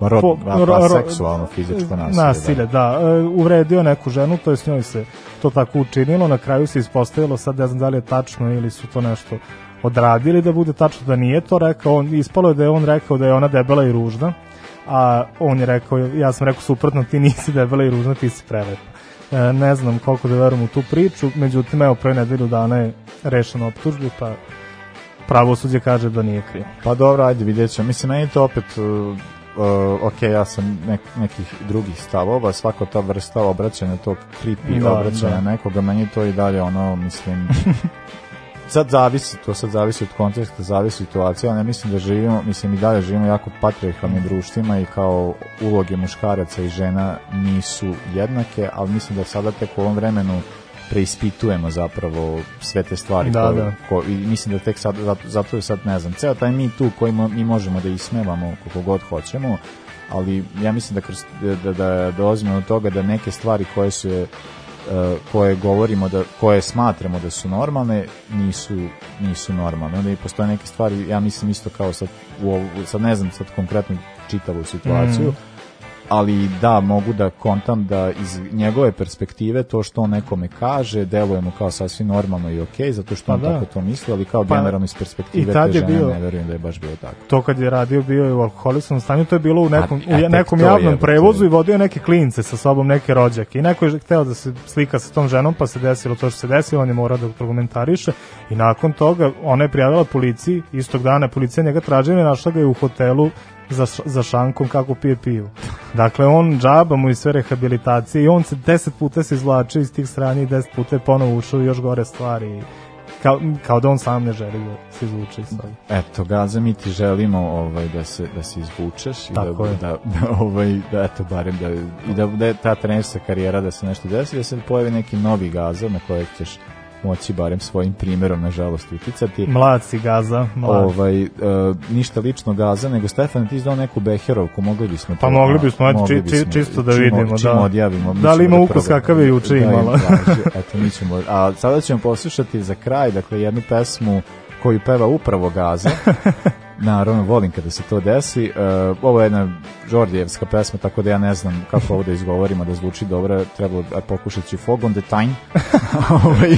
rod, po- ro- seksualno, fizičko nasilje. Nasilje, da. E, uvredio neku ženu, to je s njoj se to tako učinilo, na kraju se ispostavilo, sad ne znam da li je tačno ili su to nešto odradili da bude tačno da nije to rekao, on, ispalo je da je on rekao da je ona debela i ružna, a on je rekao, ja sam rekao suprotno, ti nisi debela i ružna, ti si prelepa. E, ne znam koliko da verujem u tu priču, međutim, evo, pre nedelju dana je rešeno optužbi, pa pravosuđe kaže da nije kriv. Pa dobro, ajde, vidjet ćemo. Mislim, meni to opet, uh, ok, ja sam nek, nekih drugih stavova, svako ta vrsta obraćanja, tog creepy Da, obraćanja da. nekoga, meni to i dalje, ono, mislim, sad zavisi, to sad zavisi od konteksta, zavisi ali ne mislim da živimo, mislim i dalje živimo jako patriarchalnim društvima i kao uloge muškaraca i žena nisu jednake, ali mislim da sada tek u ovom vremenu preispitujemo zapravo sve te stvari Da, koje, da. ko, i mislim da tek sad, zato, zato je sad, ne znam, ceo taj mi tu koji mo- mi možemo da ismevamo koliko god hoćemo, ali ja mislim da, kroz, da, da, da dolazimo do toga da neke stvari koje su e, koje govorimo da koje smatramo da su normalne nisu nisu normalne onda i postoje neke stvari ja mislim isto kao sad u ovu, sad ne znam sad konkretno čitavu situaciju Mm. Ali da mogu da kontam da iz njegove perspektive to što on nekome kaže deluje mu kao sasvim normalno i okej zato što Pa on da. tako to misli ali kao Pa, generalno iz perspektive i tad te je žene bio- ne verujem da je baš bilo tako to kad je radio bio je u alkoholisnom stanju, to je bilo u nekom, A, e, u nekom javnom je, prevozu i vodio neke klince sa sobom, neke rođake. I neko je hteo da se slika sa tom ženom, pa se desilo to što se desilo, on je morao da prokomentariše. I nakon toga ona je prijavila policiji, istog dana policija njega tražila i našla ga je u hotelu za, za šankom kako pije pivu. Dakle, on džaba mu i sve rehabilitacije i on se deset puta se izvlačio iz tih strani i deset puta je ponovo ušao još gore stvari. Kao, kao da on sam ne želi da se izvuče iz toga. Eto, Gaza, mi ti želimo ovaj, da, se, da se izvučeš i da, Tako da, je. da, ovaj, da, eto, barem da, i da, da je ta trenerska karijera da se nešto desi, da se pojavi neki novi Gaza na kojeg ćeš moći barem svojim primjerom, nažalost, uticati. Mlad si Gaza, mlad. Ovaj, e, ništa lično Gaza, nego Stefan, ti izdao neku Beherovku, mogli bismo to. Pa mogli bismo, ajde, mogli či- či- bismo, čisto da čim- vidimo, čim da. odjavimo. Da li ima ukus probamo. kakav je juče Da, imala? važi. Eto, mi ćemo, a sada ćemo poslušati za kraj, dakle, jednu pesmu koju peva upravo Gaza. Naravno, volim kada se to desi. Uh, ovo je jedna Đordijevska pesma, tako da ja ne znam kako ovo da izgovorimo, da zvuči dobro. Trebalo da pokušat ću Fog on the Time. Ovaj,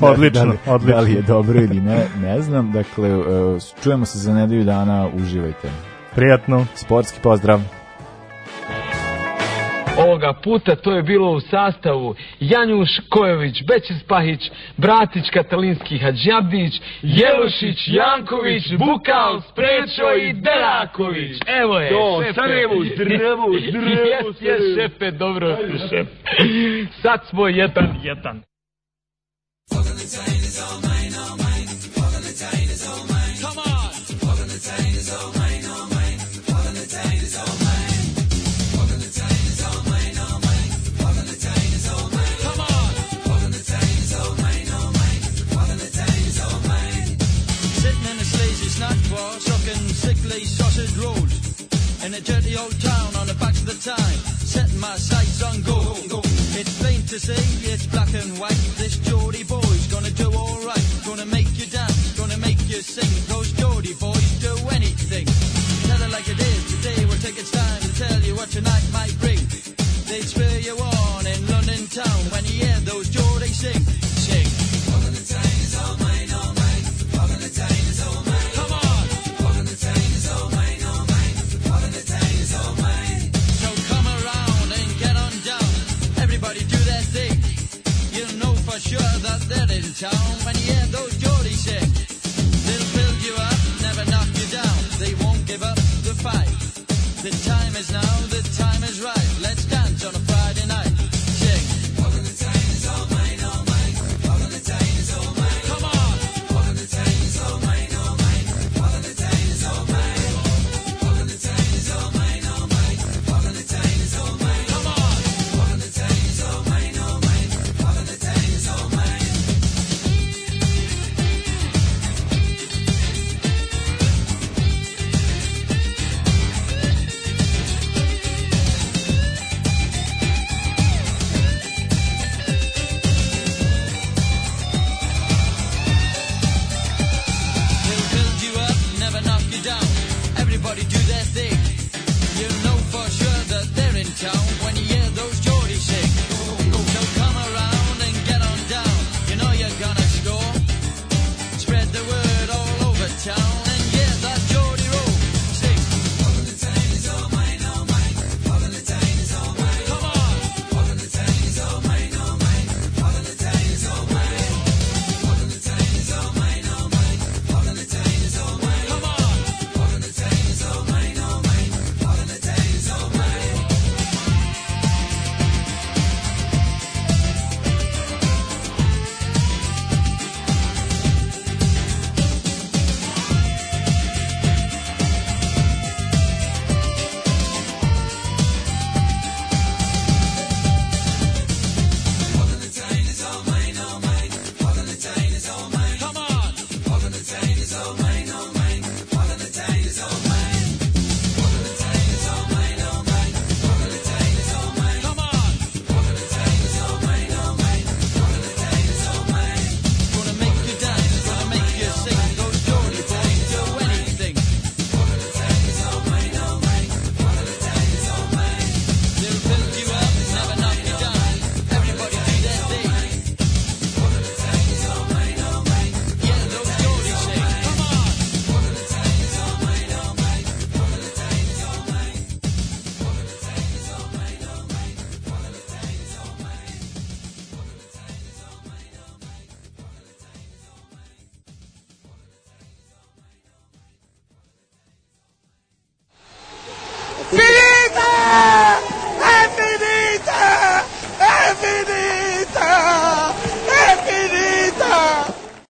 Odlično, da li, odlično. Da li je dobro ili ne, ne znam. Dakle, uh, čujemo se za nedelju dana, uživajte. Prijatno. Sportski pozdrav. Ovoga puta to je bilo u sastavu Janjuš Kojović, Bećis Pahić, Bratić Katalinski Hadžabdić, Jelušić, Janković, Bukal, Sprečo i Delaković. Evo je, Do, šefe. Sarajevo, zdravo, zdravo, Jes, jes, šefe, dobro šef. Sad smo jedan, jedan. Fucking in a dirty old town on the back of the time, setting my sights on gold. It's plain to see, it's black and white, this Geordie boy The time is now, the time is right.